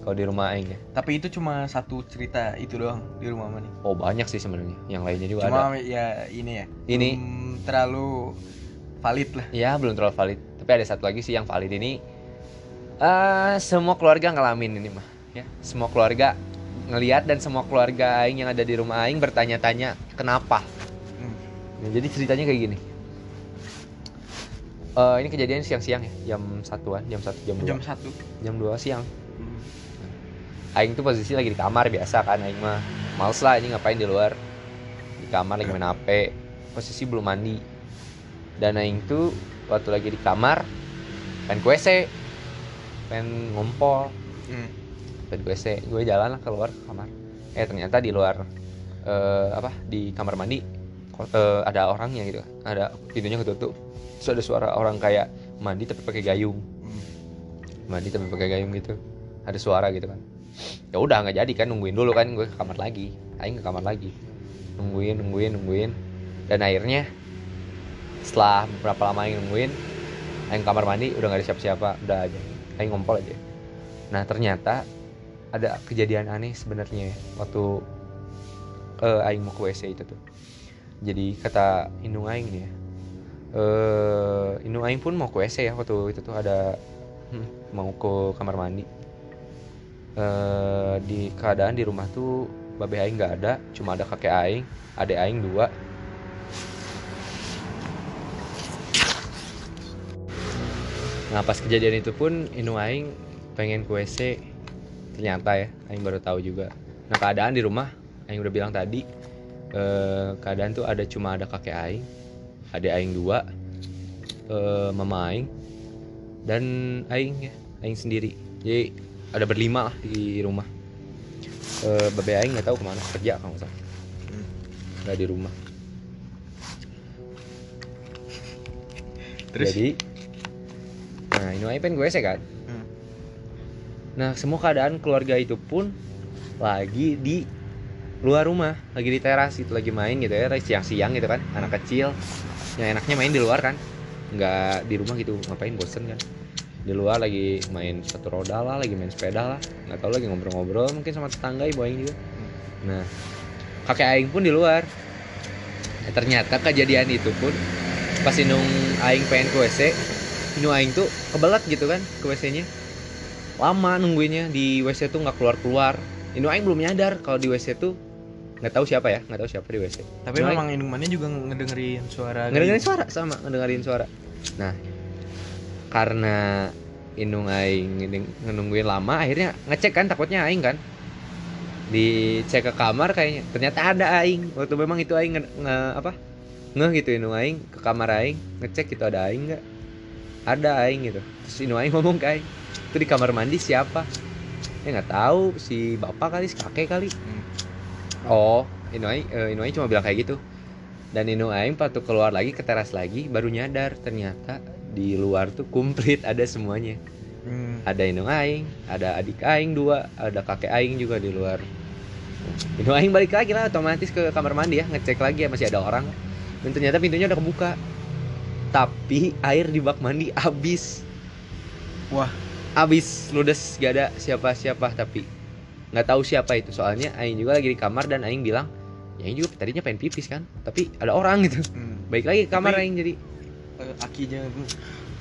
Kalau di rumah aing ya. Tapi itu cuma satu cerita itu doang di rumah mana oh banyak sih sebenarnya. Yang lainnya juga ada. cuma ya ini ya. Ini. belum terlalu valid lah. Ya belum terlalu valid. Tapi ada satu lagi sih yang valid ini. eh semua keluarga ngalamin ini mah. Ya, semua keluarga ngelihat dan semua keluarga aing yang ada di rumah aing bertanya-tanya kenapa. Hmm. Nah, jadi ceritanya kayak gini. Eh ini kejadian siang-siang ya, jam satuan, jam satu, jam dua, jam satu jam dua siang. Hmm. Aing tuh posisi lagi di kamar biasa kan, aing mah males lah ini ngapain di luar. Di kamar lagi main HP, posisi belum mandi. Dan aing tuh waktu lagi di kamar pengen ke WC, pengen ngompol, Hmm. pengen ke WC, gue jalan lah keluar ke kamar. Eh ternyata di luar eh, apa di kamar mandi eh, ada orangnya gitu, ada pintunya ketutup. Terus ada suara orang kayak mandi tapi pakai gayung Hmm. mandi tapi pakai gayung gitu ada suara gitu kan ya udah nggak jadi kan nungguin dulu kan gue ke kamar lagi aing ke kamar lagi nungguin nungguin nungguin dan akhirnya setelah berapa lama aing nungguin aing kamar mandi udah nggak ada siapa-siapa udah aja. Aing ngompol aja. Nah ternyata ada kejadian aneh sebenarnya ya, waktu eh, aing mau ke WC itu tuh. Jadi kata indung aing nih ya eh indung aing pun mau ke WC ya waktu itu tuh ada hmm, mau ke kamar mandi. Eh di keadaan di rumah tuh babe aing nggak ada cuma ada kakek aing adek aing dua nah pas kejadian itu pun indung aing pengen ke WC ternyata ya aing baru tahu juga. Nah keadaan di rumah aing udah bilang tadi eh, keadaan tuh ada cuma ada kakek aing adek aing dua eh, mama aing dan aing ya aing sendiri. Jadi ada berlima lah di rumah. Eh babe aing nggak tahu ke mana kerja kalau nggak salah. Nggak di rumah. Terus? jadi nah ini aing pengen gue sih kan Hmm. nah semua keadaan keluarga itu pun lagi di luar rumah lagi di teras itu lagi main gitu ya siang-siang gitu kan anak kecil. Yang enaknya main di luar kan nggak di rumah gitu ngapain bosen kan. Di luar lagi main satu roda lah lagi main sepeda lah nggak tahu lagi ngobrol-ngobrol mungkin sama tetangga ibu aing juga. Nah kakek aing pun di luar. Eh, ternyata kejadian itu pun pas inung aing pengen ke WC inung aing tuh kebelet gitu kan ke WC nya lama nungguinnya di WC tuh nggak keluar keluar inung aing belum nyadar kalau di WC tuh nggak tahu siapa ya nggak tahu siapa di WC Tapi memang indumannya juga ngedengerin suara ngedengerin suara sama ngedengerin suara. Nah karena Inung Aing nungguin lama akhirnya ngecek kan takutnya Aing kan. Dicek ke kamar kayaknya ternyata ada Aing. Waktu memang itu Aing nge, nge- apa? Ngeh gitu Inung Aing ke kamar Aing ngecek itu ada Aing nggak ada Aing gitu terus Inung Aing ngomong ke Aing itu di kamar mandi siapa ya nggak tahu si bapak kali si kakek kali Hmm. Oh, Inu Aing, eh, Inu Aing cuma bilang kayak gitu. Dan Inu Aing waktu keluar lagi ke teras lagi baru nyadar ternyata di luar tuh komplit ada semuanya. Hmm. Ada Inu Aing, ada adik Aing dua, ada kakek Aing juga di luar. Inu Aing balik lagi lah otomatis ke kamar mandi ya ngecek lagi ya masih ada orang. Dan ternyata pintunya udah kebuka. Tapi air di bak mandi habis. Wah. Habis ludes gak ada siapa-siapa tapi nggak tahu siapa itu soalnya Aing juga lagi di kamar dan Aing bilang ya Aing juga tadinya pengen pipis kan tapi ada orang gitu Hmm. baik lagi ke kamar Tapi- Aing jadi Eh, akinya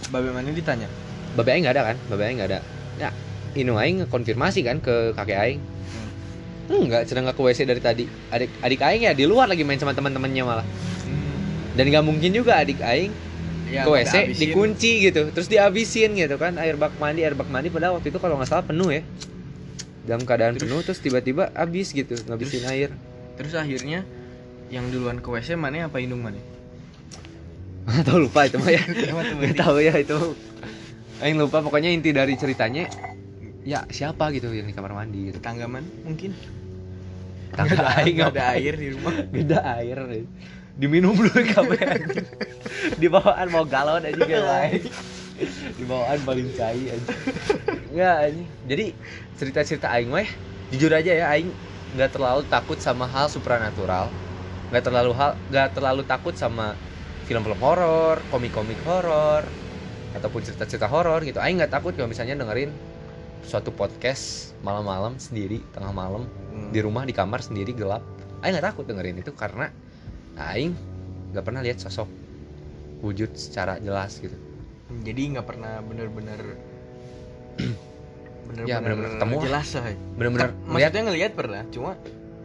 Babe mana ditanya? babe Aing nggak ada kan babe Aing nggak ada ya Inu Aing konfirmasi kan ke kakek Aing enggak sedang nggak ke WC dari tadi adik adik Aing ya di luar lagi main sama teman-temannya malah Hmm. dan nggak mungkin juga adik Aing Ya, ke WC dikunci gitu terus dihabisin gitu kan air bak mandi air bak mandi padahal waktu itu kalau nggak salah penuh ya dalam keadaan Terus? penuh terus tiba-tiba habis gitu ngabisin Terus? air Terus akhirnya yang duluan ke WC mana apa indung mana? atau lupa itu mah ya *laughs* nggak tahu ya itu Aing lupa pokoknya inti dari ceritanya ya siapa gitu yang di kamar mandi gitu Tetangga mana? Mungkin. tangga aing nggak ada air di rumah. beda air diminum dulu kabeh di *laughs* bawaan mau galon aja gak lain. Di bawaan paling cair aja nggak aja jadi cerita cerita aing mah jujur aja ya aing nggak terlalu takut sama hal supranatural. Nggak terlalu hal nggak terlalu takut sama film-film horor komik-komik horor ataupun cerita-cerita horor gitu. Aing nggak takut kalau misalnya dengerin suatu podcast malam-malam sendiri tengah malam Hmm. di rumah di kamar sendiri gelap. Aing nggak takut dengerin itu karena Aing nggak pernah lihat sosok wujud secara jelas gitu Jadi nggak pernah bener-bener *clears throat* bener-bener Ya, bener-bener ketemu lah. jelas say. bener-bener Maksudnya ngelihat pernah, cuma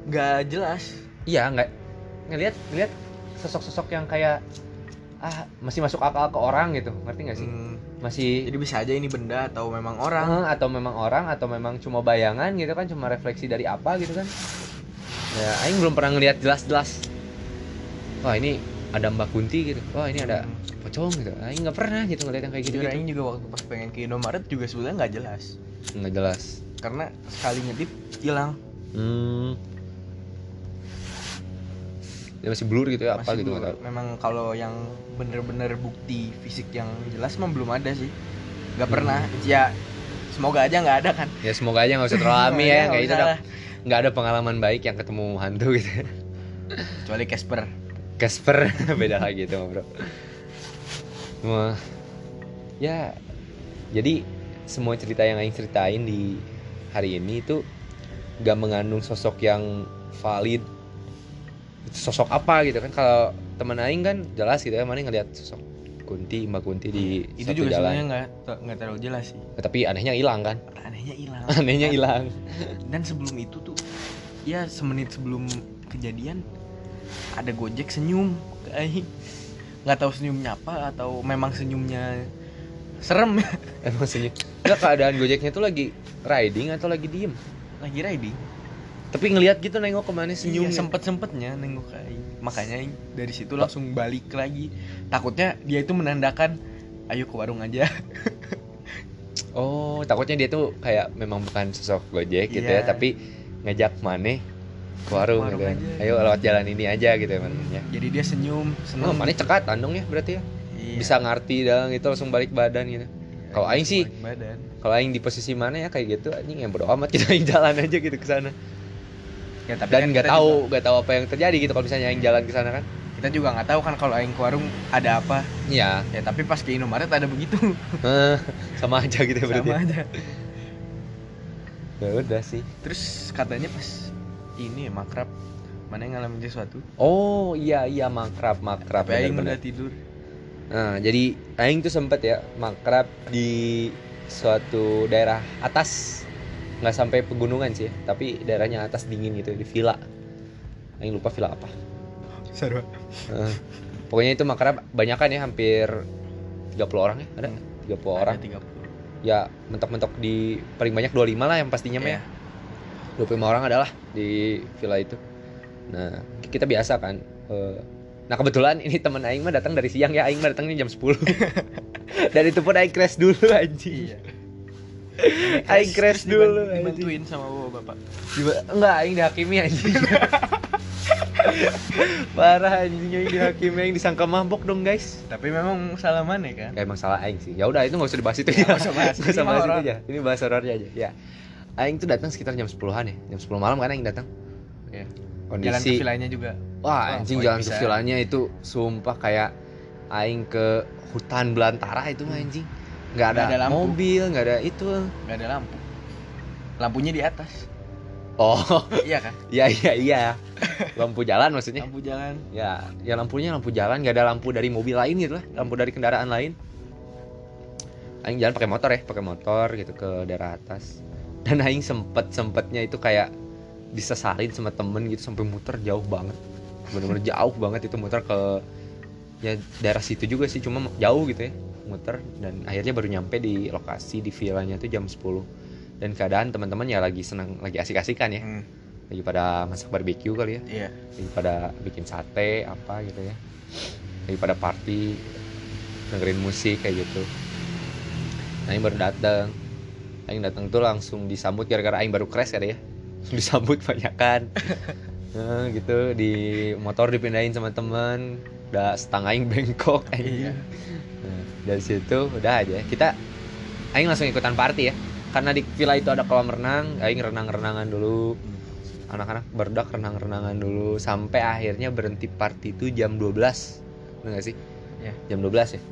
nggak jelas. iya nggak ngelihat ngelihat sosok-sosok yang kayak ah masih masuk akal ke orang gitu ngerti nggak sih Hmm, masih jadi bisa aja ini benda atau memang orang. Eh, atau memang orang atau memang cuma bayangan gitu kan cuma refleksi dari apa gitu kan ya Aing belum pernah ngelihat jelas-jelas wah ini ada Mbak Kunti gitu wah ini ada Hmm. pocong gitu Aing nggak pernah gitu ngeliat yang kayak gitu gitu juga waktu pas pengen ke Indomaret juga sebetulnya nggak jelas. nggak jelas Karena sekali ngedip hilang. Hmm. Masih blur gitu ya apa Masih gitu belum. nggak tahu. Memang kalau yang bener-bener bukti fisik yang jelas mah belum ada sih. Nggak pernah. Ya semoga aja nggak ada kan. Ya semoga aja nggak usah teralami *laughs* ya, nggak kayak itu usah udah lah. nggak ada pengalaman baik yang ketemu hantu gitu. Kecuali Casper. Casper *laughs* beda lagi itu bro. Wah, ya jadi semua cerita yang Aing ceritain di hari ini itu gak mengandung sosok yang valid sosok apa gitu kan kalau teman Aing kan jelas gitu ya mana ngelihat sosok Kunti Mbak Kunti di Itu satu juga jalan sebenarnya nggak nggak terlalu jelas sih. Nah, tapi anehnya hilang kan Anehnya hilang. *laughs* anehnya hilang Dan sebelum itu tuh ya semenit sebelum kejadian ada Gojek senyum ke Aing. Nggak tahu senyumnya apa atau memang senyumnya serem. *laughs* Emang senyum. Nggak keadaan gojeknya tuh lagi riding atau lagi diem? Lagi riding. Tapi ngelihat gitu nengok ke mana senyum senyum sempet sempetnya nengok ke Aing makanya dari situ langsung balik lagi. Takutnya dia itu menandakan ayo ke warung aja. *laughs* Oh takutnya dia tuh kayak memang bukan sosok gojek gitu Iya. ya tapi ngajak maneh ke warung, Warung gitu kan. aja. ayo lewat jalan ini aja gitu ya manehnya jadi dia senyum seneng. Oh maneh cekat dong ya berarti ya? Iya. bisa ngerti dalam itu langsung balik badan gitu. Kalau aing sih kalau aing di posisi mana ya kayak gitu anjing yang bodo amat *laughs* kita aing jalan aja gitu ke sana. Ya, tapi dan kan nggak kita tahu nggak tahu apa yang terjadi gitu kalau misalnya aing jalan ke sana kan. Kita juga nggak tahu kan kalau aing ke warung ada apa. Iya. Ya tapi pas ke Indomaret ada begitu. *laughs* Eh, sama aja gitu ya berarti sama aja. Ya udah sih. Terus katanya pas ini ya, makrab. Mana yang ngalamin sesuatu? Oh iya iya makrab makrab tapi aing udah tidur. Nah, jadi aing tuh sempet ya makrab di suatu daerah atas. Nggak sampai pegunungan sih tapi daerahnya atas dingin gitu di villa. Aing lupa villa apa. seru. Eh, pokoknya itu makrab banyak kan ya hampir 30 orang ya ada? 30 orang. Tiga ya mentok-mentok di paling banyak 25 lah yang pastinya mah ya 25 orang adalah di villa itu. Nah kita biasa kan eh, nah kebetulan ini teman Aing mah datang dari siang ya Aing mah datangnya jam 10 *laughs* dan itu pun Aing crash dulu anjing. Iya. *laughs* Aing crash Terus dulu anjing. dibantuin sama bapak bapak. Diba- enggak Aing dihakimi anjing. *laughs* Parah anjing Aing dihakimi Aing disangka mabok dong guys. Tapi memang salah mana kan? Gak emang salah Aing sih. Ya udah itu nggak usah dibahas itu Ya, ya. nggak usah bahas. Nggak usah bahas itu aja ini bahas horornya aja ya Aing tuh datang sekitar jam 10-an ya jam 10 malam kan Aing datang ya. jalan ke kondisi villanya juga Wah Wah, anjing jalan ke bisa. villanya itu sumpah kayak aing ke hutan belantara itu mah anjing. Nggak ada, Nggak ada lampu. mobil, nggak ada itu. nggak ada lampu lampunya di atas Oh, iya kan *laughs* iya iya iya. *laughs* Lampu jalan maksudnya. lampu jalan Ya, ya lampunya lampu jalan, nggak ada lampu dari mobil lain gitu lah, lampu dari kendaraan lain. Aing jalan pakai motor ya, pakai motor gitu ke daerah atas. Dan aing sempet sempetnya itu kayak disesarin sama temen gitu sampai muter jauh banget. Bener-bener jauh banget itu muter ke ya daerah situ juga sih, cuma jauh gitu ya muter. Dan akhirnya baru nyampe di lokasi di villanya tuh jam 10 dan keadaan teman-teman ya lagi senang lagi asik-asikan ya. Hmm, lagi pada masak barbeque kali ya. Iya. Lagi pada bikin sate apa gitu ya. Lagi pada party dengerin musik kayak gitu. Aing baru datang Aing datang tuh langsung disambut gara-gara Aing baru crash kada ya langsung disambut banyakan nah, *laughs* gitu di motor dipindahin sama teman udah setengah Aing bengkok Iya. anjing. nah, dari situ udah aja kita Aing langsung ikutan party ya karena di villa itu ada kolam renang Aing renang-renangan dulu anak-anak berdak renang-renangan dulu sampai akhirnya berhenti party itu jam 12 Bener gak sih? Iya. Jam 12 ya?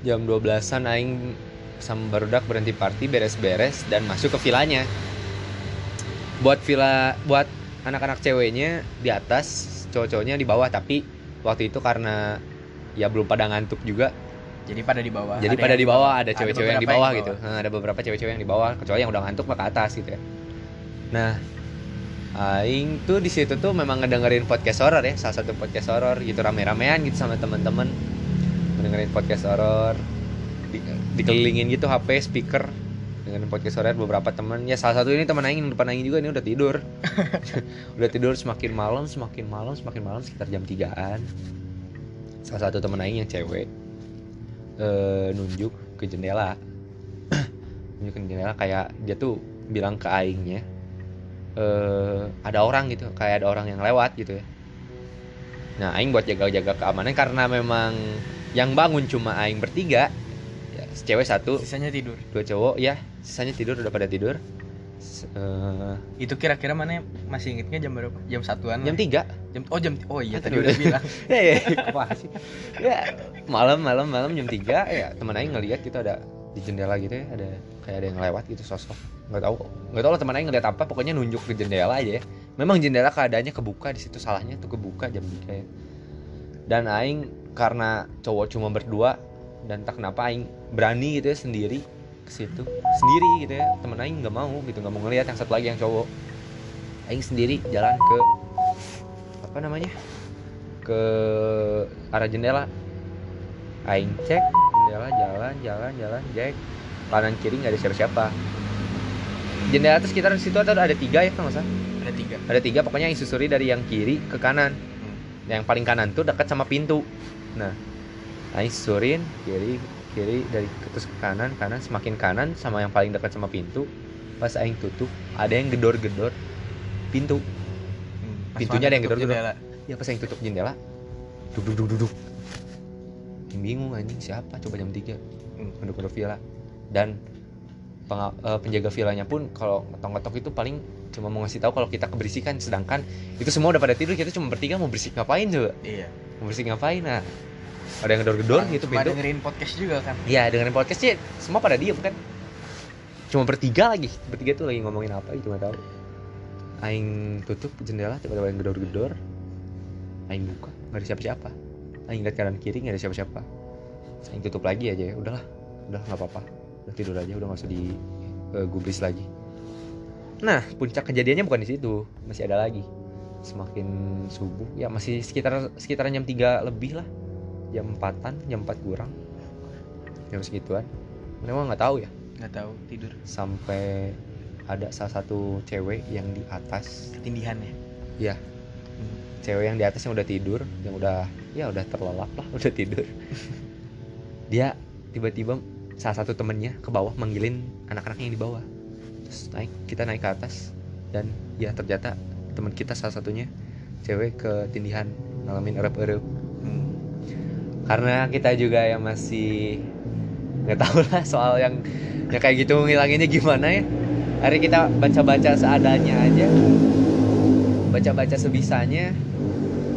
Jam 12an aing sama barudak berhenti party beres-beres dan masuk ke villanya Buat villa, buat anak-anak ceweknya di atas Cowok-cowoknya di bawah Tapi waktu itu karena ya belum pada ngantuk juga. Jadi pada di bawah. Jadi Ada pada di bawah ada cewek-cewek yang di bawah gitu. Nah, ada beberapa cewek-cewek yang di bawah kecuali yang udah ngantuk mah ke atas gitu ya. Nah aing tuh di situ tuh memang ngedengerin podcast horor ya. Salah satu podcast horor gitu rame-ramean gitu sama teman-teman ngedengerin podcast horor dikelilingin gitu HP speaker dengan podcast horor beberapa teman ya salah satu ini teman aing yang depan aing juga ini udah tidur. *laughs* Udah tidur semakin malam semakin malam semakin malam sekitar jam 3an salah satu teman aing yang cewek. Eh, nunjuk ke jendela. *clears throat* Nunjuk ke jendela kayak dia tuh bilang ke aingnya eh ada orang gitu kayak ada orang yang lewat gitu ya. Nah aing buat jaga-jaga keamanan karena memang yang bangun cuma aing bertiga cewek satu. Sisanya tidur. Dua cowok ya sisanya tidur udah pada tidur. Eh, itu kira-kira mana masih ingetnya jam berapa? Jam satuan jam tiga. Jam oh jam oh iya Ah, tadi udah bilang. *laughs* Ya ya apa sih? Ya malam malam malam jam 3 ya teman aing ngelihat gitu ada di jendela gitu ya ada kayak ada yang lewat gitu sosok. Nggak tahu nggak tahu lah teman aing ngeliat apa pokoknya nunjuk ke jendela aja ya. Memang jendela keadaannya kebuka di situ salahnya tuh kebuka jam 3 ya. Dan aing karena cowok cuma berdua dan tak kenapa aing berani gitu ya sendiri ke situ. Sendiri gitu ya teman aing nggak mau gitu nggak mau ngelihat yang satu lagi yang cowok. Aing sendiri jalan ke apa namanya ke arah jendela. Aing cek jendela jalan jalan jalan cek. Kanan kiri nggak ada siapa-siapa. Jendela itu sekitar di situ ada ada tiga ya nggak salah? Ada tiga. Ada tiga pokoknya yang susuri dari yang kiri ke kanan. Yang paling kanan tuh dekat sama pintu. Nah aing susurin kiri kiri dari terus ke kanan kanan semakin kanan sama yang paling dekat sama pintu pas aing tutup ada yang gedor-gedor pintu Hmm, Pintunya ada yang gedor-gedor. jendela. ya pas aing tutup jendela duk duk duk duk, duk. Aing bingung anjing siapa coba jam 3 Hmm. penduduk villa dan penga- eh, penjaga villanya pun kalau ngetok-ngetok itu paling cuma mau ngasih tahu kalau kita keberisikan sedangkan itu semua udah pada tidur kita cuma bertiga mau berisik ngapain coba Iya. mau berisik ngapain nah ada yang gedor-gedor gitu Cuma pintu dengerin podcast juga kan. Iya dengerin podcast sih semua pada diem kan? Cuma bertiga lagi Bertiga tuh lagi ngomongin apa gitu gak tahu. Aing tutup jendela tiba-tiba yang gedor-gedor. Aing buka nggak ada siapa-siapa. Aing lihat kanan kiri nggak ada siapa-siapa. Aing tutup lagi aja ya udahlah udah nggak apa-apa. Udah tidur aja udah nggak usah di eh, gubris lagi. Nah puncak kejadiannya bukan di situ masih ada lagi. Semakin subuh ya masih sekitar sekitar jam 3 lebih lah jam 4an jam 4 kurang. Jam segituan. Memang nggak tahu ya. Nggak tahu tidur. sampai ada salah satu cewek yang di atas. Ketindihan ya. ya cewek yang di atas yang udah tidur yang udah ya udah terlelap lah *laughs* udah tidur. Dia tiba-tiba salah satu temennya ke bawah manggilin anak-anaknya yang di bawah. Terus naik kita naik ke atas. Dan ya ternyata teman kita salah satunya cewek ketindihan ngalamin erep-erep. Hmm. Karena kita juga yang masih nggak tahu lah soal yang ya kayak gitu ngilanginnya gimana ya. Hari kita baca-baca seadanya aja. Baca-baca sebisanya.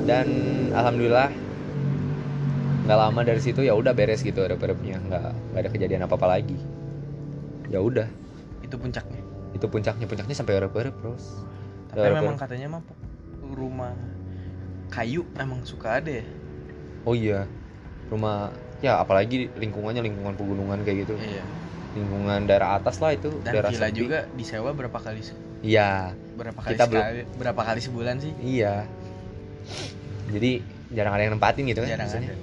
Dan alhamdulillah nggak lama dari situ ya udah beres gitu ada perepnya nggak nggak ada kejadian apa apa lagi. Ya udah. Itu puncaknya. itu puncaknya. Puncaknya sampai erep-erep terus Tapi memang katanya mah rumah kayu emang suka ada ya. oh iya rumah ya apalagi lingkungannya lingkungan pegunungan kayak gitu Iya. lingkungan daerah atas lah itu Dan daerah villa sepi. juga disewa berapa kali iya berapa kali Kita belum- sekali, berapa kali sebulan sih? Iya. Jadi jarang ada yang nempatin gitu kan. Jarang maksudnya. ada.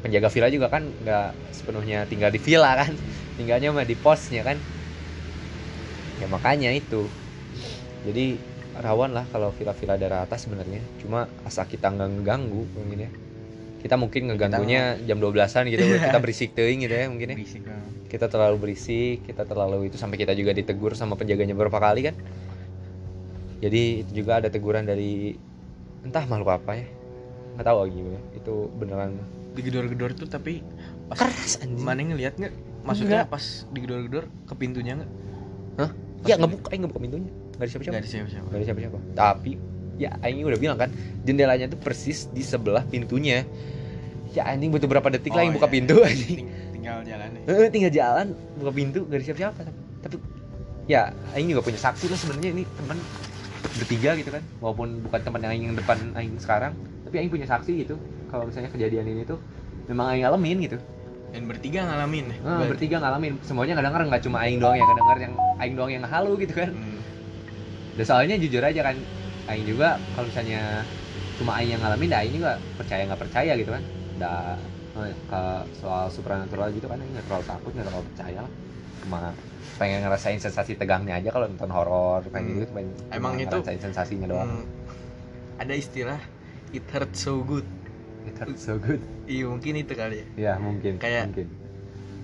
Penjaga villa juga kan nggak sepenuhnya tinggal di villa kan. Tinggalnya mah di posnya kan. Ya makanya itu. Jadi rawan lah kalau villa-villa daerah atas sebenarnya. Cuma asal kita nggak ngeganggu mungkin ya. Kita mungkin ngeganggunya jam 12-an gitu. Kita *laughs* berisik teuing gitu ya mungkin ya. Berisik. Kita terlalu berisik, kita terlalu itu sampai kita juga ditegur sama penjaganya beberapa kali kan. Jadi itu juga ada teguran dari entah makhluk apa ya. Nggak tahu lagi gimana. Itu beneran Digedor-gedor tuh tapi pas keras anjing. mana ngeliat nggak? Maksudnya pas digedor-gedor ke pintunya nggak? Hah? Pas Ya ngeliat. ngebuka, eh ngebuka pintunya. Nggak ada siapa-siapa. Nggak ada siapa-siapa. Nggak ada siapa-siapa. Tapi ya Aing udah bilang kan jendelanya tuh persis di sebelah pintunya. Ya anjing butuh berapa detik lah Oh, yang buka iya. pintu anjing. Ting- tinggal jalan ya. Eh, tinggal jalan buka pintu gak ada siapa-siapa tapi, tapi ya Aing juga punya saksi lah sebenarnya ini teman bertiga gitu kan walaupun bukan teman yang Aing yang depan Aing sekarang tapi Aing punya saksi gitu kalau misalnya kejadian ini tuh memang Aing ngalamin gitu Dan bertiga ngalamin ya. Ah, Berarti. bertiga ngalamin semuanya nggak denger nggak cuma Aing doang yang ngedenger yang Aing doang yang halu gitu kan Hmm. dan soalnya jujur aja kan Aing juga kalau misalnya cuma Aing yang ngalamin dah Aing juga percaya nggak percaya gitu kan dah eh, ke soal supranatural gitu kan nggak terlalu takut nggak terlalu percaya lah cuma pengen ngerasain sensasi tegangnya aja kalau nonton horor kayak Hmm. gitu pengen Emang itu- ngerasain sensasinya doang Hmm. Ada istilah it hurts so good. it hurts so good Iya mungkin itu kali ya. ya mungkin Kayak- mungkin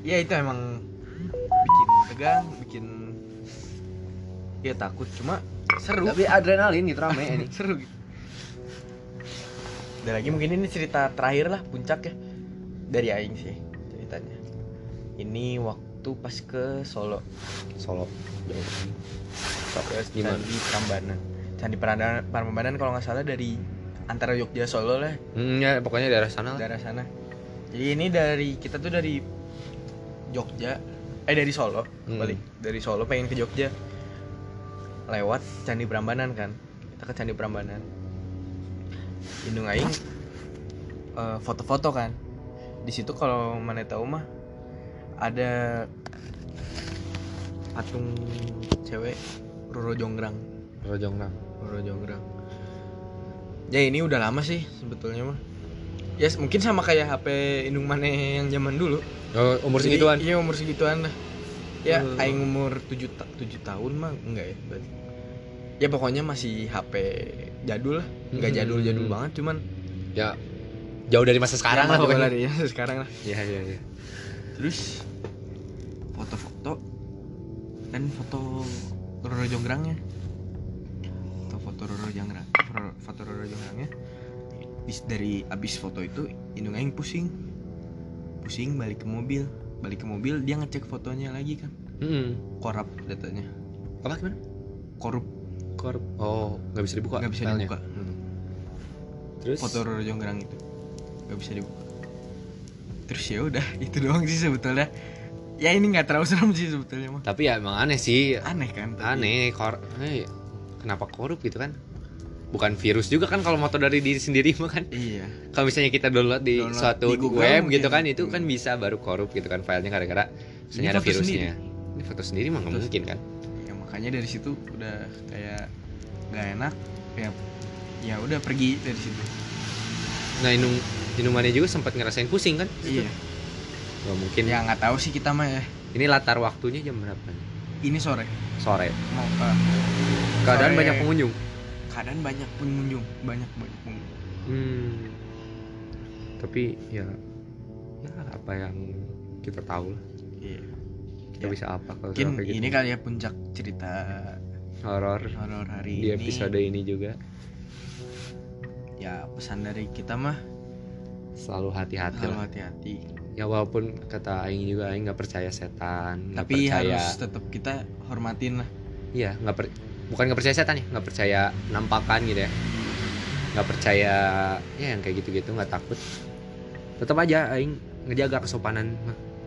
Ya itu emang bikin tegang, bikin ya takut cuma seru. tapi adrenalin gitu rame ini *laughs* seru gitu. Ada lagi mungkin ini cerita terakhir lah puncak ya dari Aing sih ceritanya. Ini waktu pas ke Solo, Solo ke Gimana? Candi Prambanan. Candi Prambanan, Prambanan kalau nggak salah dari antara Jogja Solo lah Hmm, ya pokoknya daerah sana lah daerah sana. Jadi ini dari kita tuh dari Jogja, eh dari Solo, Hmm. balik dari Solo pengen ke Jogja, lewat Candi Prambanan kan, kita ke Candi Prambanan. Indung Aing eh, foto-foto kan, di situ kalau mana tahu mah ada patung cewek Roro Jonggrang, Rojongrang Roro Jonggrang. Ya ini udah lama sih sebetulnya mah. Ya mungkin sama kayak HP Indung Mane yang zaman dulu. oh, umur segituan Iya umur segituan lah. Ya Hmm. aing umur 7 ta 7 tahun mah enggak ya berarti. Ya pokoknya masih HP jadul lah. Enggak Hmm. jadul-jadul banget cuman ya jauh dari masa sekarang ya, lah pokoknya. dari- ya, sekarang lah. iya iya iya. Terus foto-foto. Dan foto Roro Jonggrangnya foto-foto Roro Jonggrang foto- foto Roro Jonggrangnya Bis- dari abis foto itu Indung Aing pusing. Pusing balik ke mobil. Balik ke mobil dia ngecek fotonya lagi kan. Hmm. korup datanya apa gimana? Korup korup oh nggak bisa dibuka nggak bisa filenya? dibuka. Hmm. terus? Foto Roro Jonggrang itu. Nggak bisa dibuka. Terus ya udah *laughs* itu doang sih sebetulnya. Ya ini nggak terlalu serem sih sebetulnya mah. Tapi ya emang aneh sih. Aneh kan tapi- aneh kor eh, kenapa korup gitu kan? Bukan virus juga kan kalau moto dari diri sendiri mah kan? Iya. Kalau misalnya kita download di Download suatu di Google web gitu kan itu kan Hmm. bisa baru korup gitu kan filenya gara-gara misalnya Ini ada virusnya. ini foto sendiri mah nggak mungkin kan makanya dari situ udah kayak nggak enak ya ya udah pergi dari situ. Nah inung inumannya juga sempat ngerasain pusing kan? Iya. Nggak mungkin. Ya nggak tahu sih kita mah ya. Ini latar waktunya jam berapa ini sore. Sore. Mau ke keadaan Sore. banyak pengunjung? Keadaan banyak pengunjung. Banyak banyak pengunjung. Hmm. tapi ya ya apa yang kita tahu lah. Iya kita Ya. bisa apa kalau mungkin sampai gitu? ini kali ya puncak cerita horor. horor hari di ini. episode ini juga. Ya pesan dari kita mah selalu hati-hati selalu hati-hati. Ya walaupun kata Aing juga Aing nggak percaya setan tapi percaya harus tetap kita hormatin lah. Iya nggak per- bukan nggak percaya setan ya nggak percaya nampakan gitu ya. Nggak percaya ya yang kayak gitu-gitu nggak takut. Tetap aja Aing ngejaga kesopanan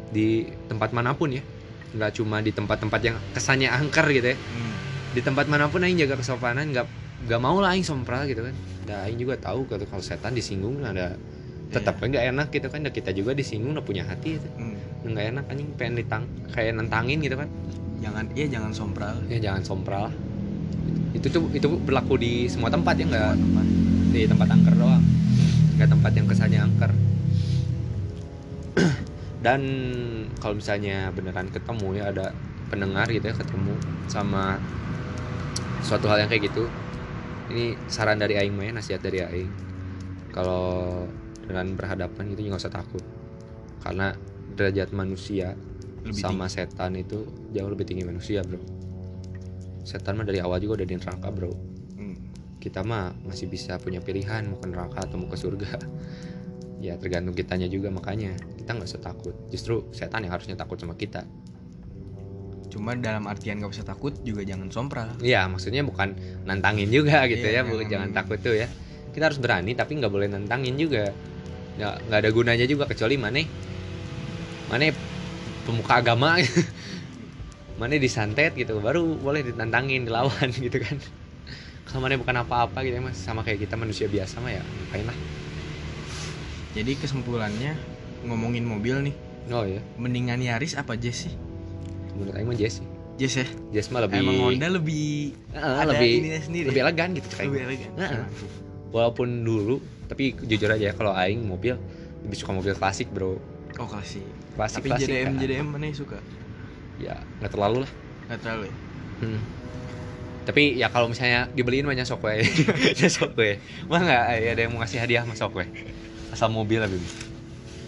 di tempat mana pun ya nggak cuma di tempat-tempat yang kesannya angker gitu ya. Hmm. di tempat mana pun Aing jaga kesopanan nggak nggak mau lah Aing sompral gitu kan. Nah Aing juga tahu kalau kalau setan disinggung ada tetap Iya. nggak enak gitu kan. Nah, kita juga disinggung udah punya hati gitu. Hmm. nggak enak anjing pengen ditang kayak nantangin gitu kan. Jangan iya jangan sompral. Ya jangan sompral. Itu tuh itu berlaku di semua tempat ya nggak? Di tempat angker doang. Nggak tempat yang kesannya angker *coughs* dan kalau misalnya beneran ketemu ya ada pendengar gitu ya ketemu sama suatu hal yang kayak gitu ini saran dari Aing mah ya nasihat dari Aing. Kalau dengan berhadapan gitu nggak usah takut. Karena derajat manusia Lebih sama setan itu jauh lebih tinggi manusia bro. Setan mah dari awal juga udah di neraka bro. Hmm. kita mah masih bisa punya pilihan mau ke neraka atau mau ke surga ya tergantung kitanya juga makanya kita nggak usah takut. Justru setan yang harusnya takut sama kita. Cuma dalam artian gak usah takut juga jangan sompral. Iya maksudnya bukan nantangin juga gitu Iya, ya bu jangan- jangan takut tuh ya. Kita harus berani tapi nggak boleh nantangin juga. Nggak nggak ada gunanya juga kecuali mana mana pemuka agama. *laughs* Mana disantet gitu baru boleh ditantangin dilawan *laughs* gitu kan. Kalau mana bukan apa-apa gitu ya mas. Sama kayak kita manusia biasa mah ya ngapain lah jadi kesimpulannya ngomongin mobil nih oh ya mendingan Yaris apa Jazz sih menurut Aing mah Jess sih Jazz ya Jess mah lebih emang Honda lebih Heeh, ada lebih sendiri lebih ya? elegan gitu Aing. lebih elegan Heeh. walaupun dulu tapi jujur aja ya kalau Aing mobil lebih suka mobil klasik bro oh klasik klasik tapi klasik JDM kan. JDM mana yang suka ya nggak terlalu lah nggak terlalu ya Hmm. Tapi ya kalau misalnya dibeliin mah nyasok we. *laughs* nyasok we. Mah enggak ada yang mau ngasih hadiah mah sok. Asal mobil lah bibi.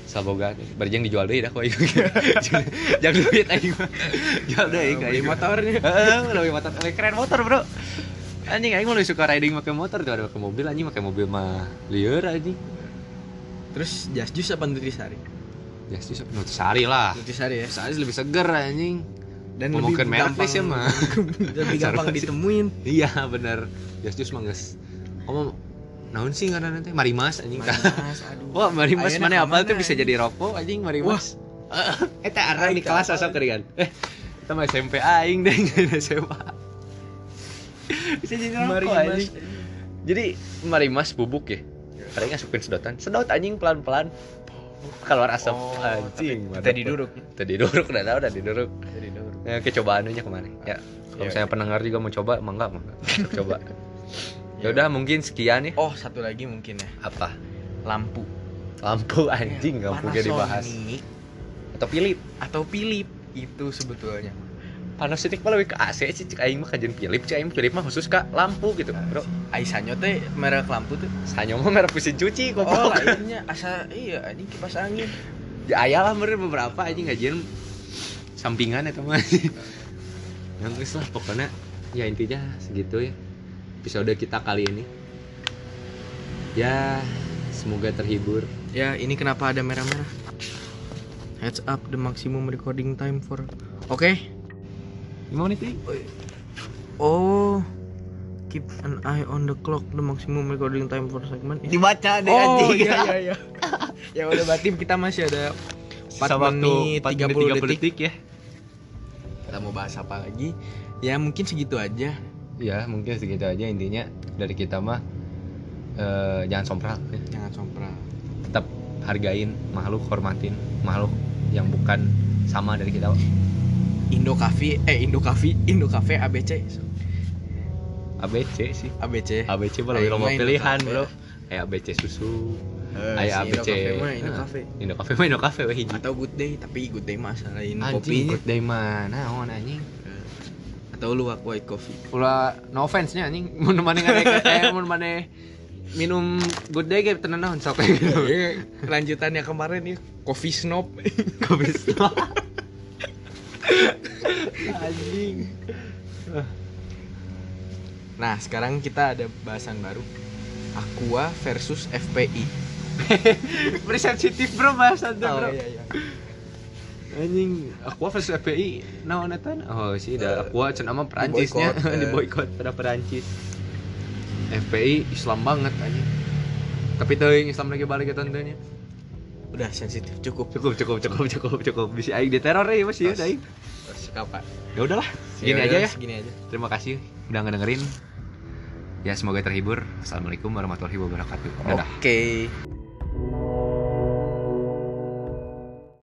Asal boga barjeng dijual deui dah kok *laughs* ieu. Jangan duit aing mah. Jual ka beli ieu. motornya *laughs* lebih motor, lebih keren motor, Bro. Anjing aing mah lebih suka riding pakai motor daripada pakai mobil anjing pakai mobil mah lieur anjing. terus Jazz Juice apa Nutrisari Ya sih Nutrisari lah. Nutrisari ya Nutrisari lebih seger anjing. dan Ngomongin *laughs* lebih gampang sih mah. lebih gampang ditemuin Iya bener Just Just mangges Kamu Naon sih karena nanti Marimas anjing. Mas, aduh. Wah Marimas mana apa tuh bisa jadi rokok anjing Marimas. Eta arah di kelas asal keringan Eh Kita mah SMP aing deh *laughs* nggak SMA Bisa jadi rokok Marimas. anjing. Jadi Marimas bubuk ya? Paling ngasupin sedotan. Sedot anjing pelan-pelan. Keluar asap. Oh, anjing tadi duduk Tadi duduk udah tahu udah duduk Tadi duduk Ya, kecobaan aja kemarin. Ya, kalau Iya. misalnya pendengar juga mau coba, emang enggak, emang enggak. coba. *laughs* Ya udah mungkin sekian ya. oh satu lagi mungkin ya Apa? lampu Lampu anjing, lampu gak dibahas. Atau Philip. atau Philip itu sebetulnya Panasonic mah lebih ke AC sih, cik aing mah kajian Philip, cik aing Philip mah khusus ke lampu gitu, bro. Aisanyo teh merek lampu tuh Sanyo mah merah mesin cuci, oh goblok. lainnya asa iya anjing kipas angin ya ayah lah meren beberapa aja ngajian sampingan itu mah *laughs* yang geus lah pokoknya ya intinya segitu ya episode kita kali ini ya semoga terhibur Ya, ini kenapa ada merah-merah? Heads up the maximum recording time for Oke. gimana nih Oh. Keep an eye on the clock the maximum recording time for segment. dibaca deh Oh iya iya iya. ya udah berarti kita masih ada 4 menit 30, detik. ya Kita mau bahas apa lagi? Ya mungkin segitu aja. Ya mungkin segitu aja intinya. Dari kita mah eh, jangan sompral. Ya. Jangan sompral. tetap hargain makhluk hormatin makhluk yang bukan sama dari kita Indo Cafe eh Indo Cafe Indo Cafe ABC ABC sih. ABC ABC bro mau main pilihan Indo bro. Kayak ABC susu. Eh, Ayo si Indo ABC Cafe mah Indo Nah, Cafe. Indo Cafe mah Indo Cafe weh atau Good Day tapi Good Day mah salahin kopinya good day mana naon anjing atau luwak white coffee ulah no offense nya anjing mun mana ngadek eh mun mana minum good day kayak tenan naon sok. Gitu Iya, *laughs* kelanjutannya kemarin nih coffee snob. *laughs* Kopi *laughs* anjing. Nah sekarang kita ada bahasan baru. Aqua versus FPI Beri sensitif bro bahasan tuh bro. iya iya anjing Aqua versus FPI naon eta oh sih da Aqua cenah mah Perancisnya. *laughs* eh. di boykot pada Perancis. FPI Islam banget anjing. Tapi teuing Islam lagi balik ke tantenya. Udah sensitif cukup. Cukup cukup cukup cukup cukup. Bisa aing diteror ya masih ya aing. kapan ya udahlah segini Yaudah, aja ya. segini aja. Terima kasih udah ngedengerin. Ya semoga terhibur. Assalamualaikum warahmatullahi wabarakatuh. Oke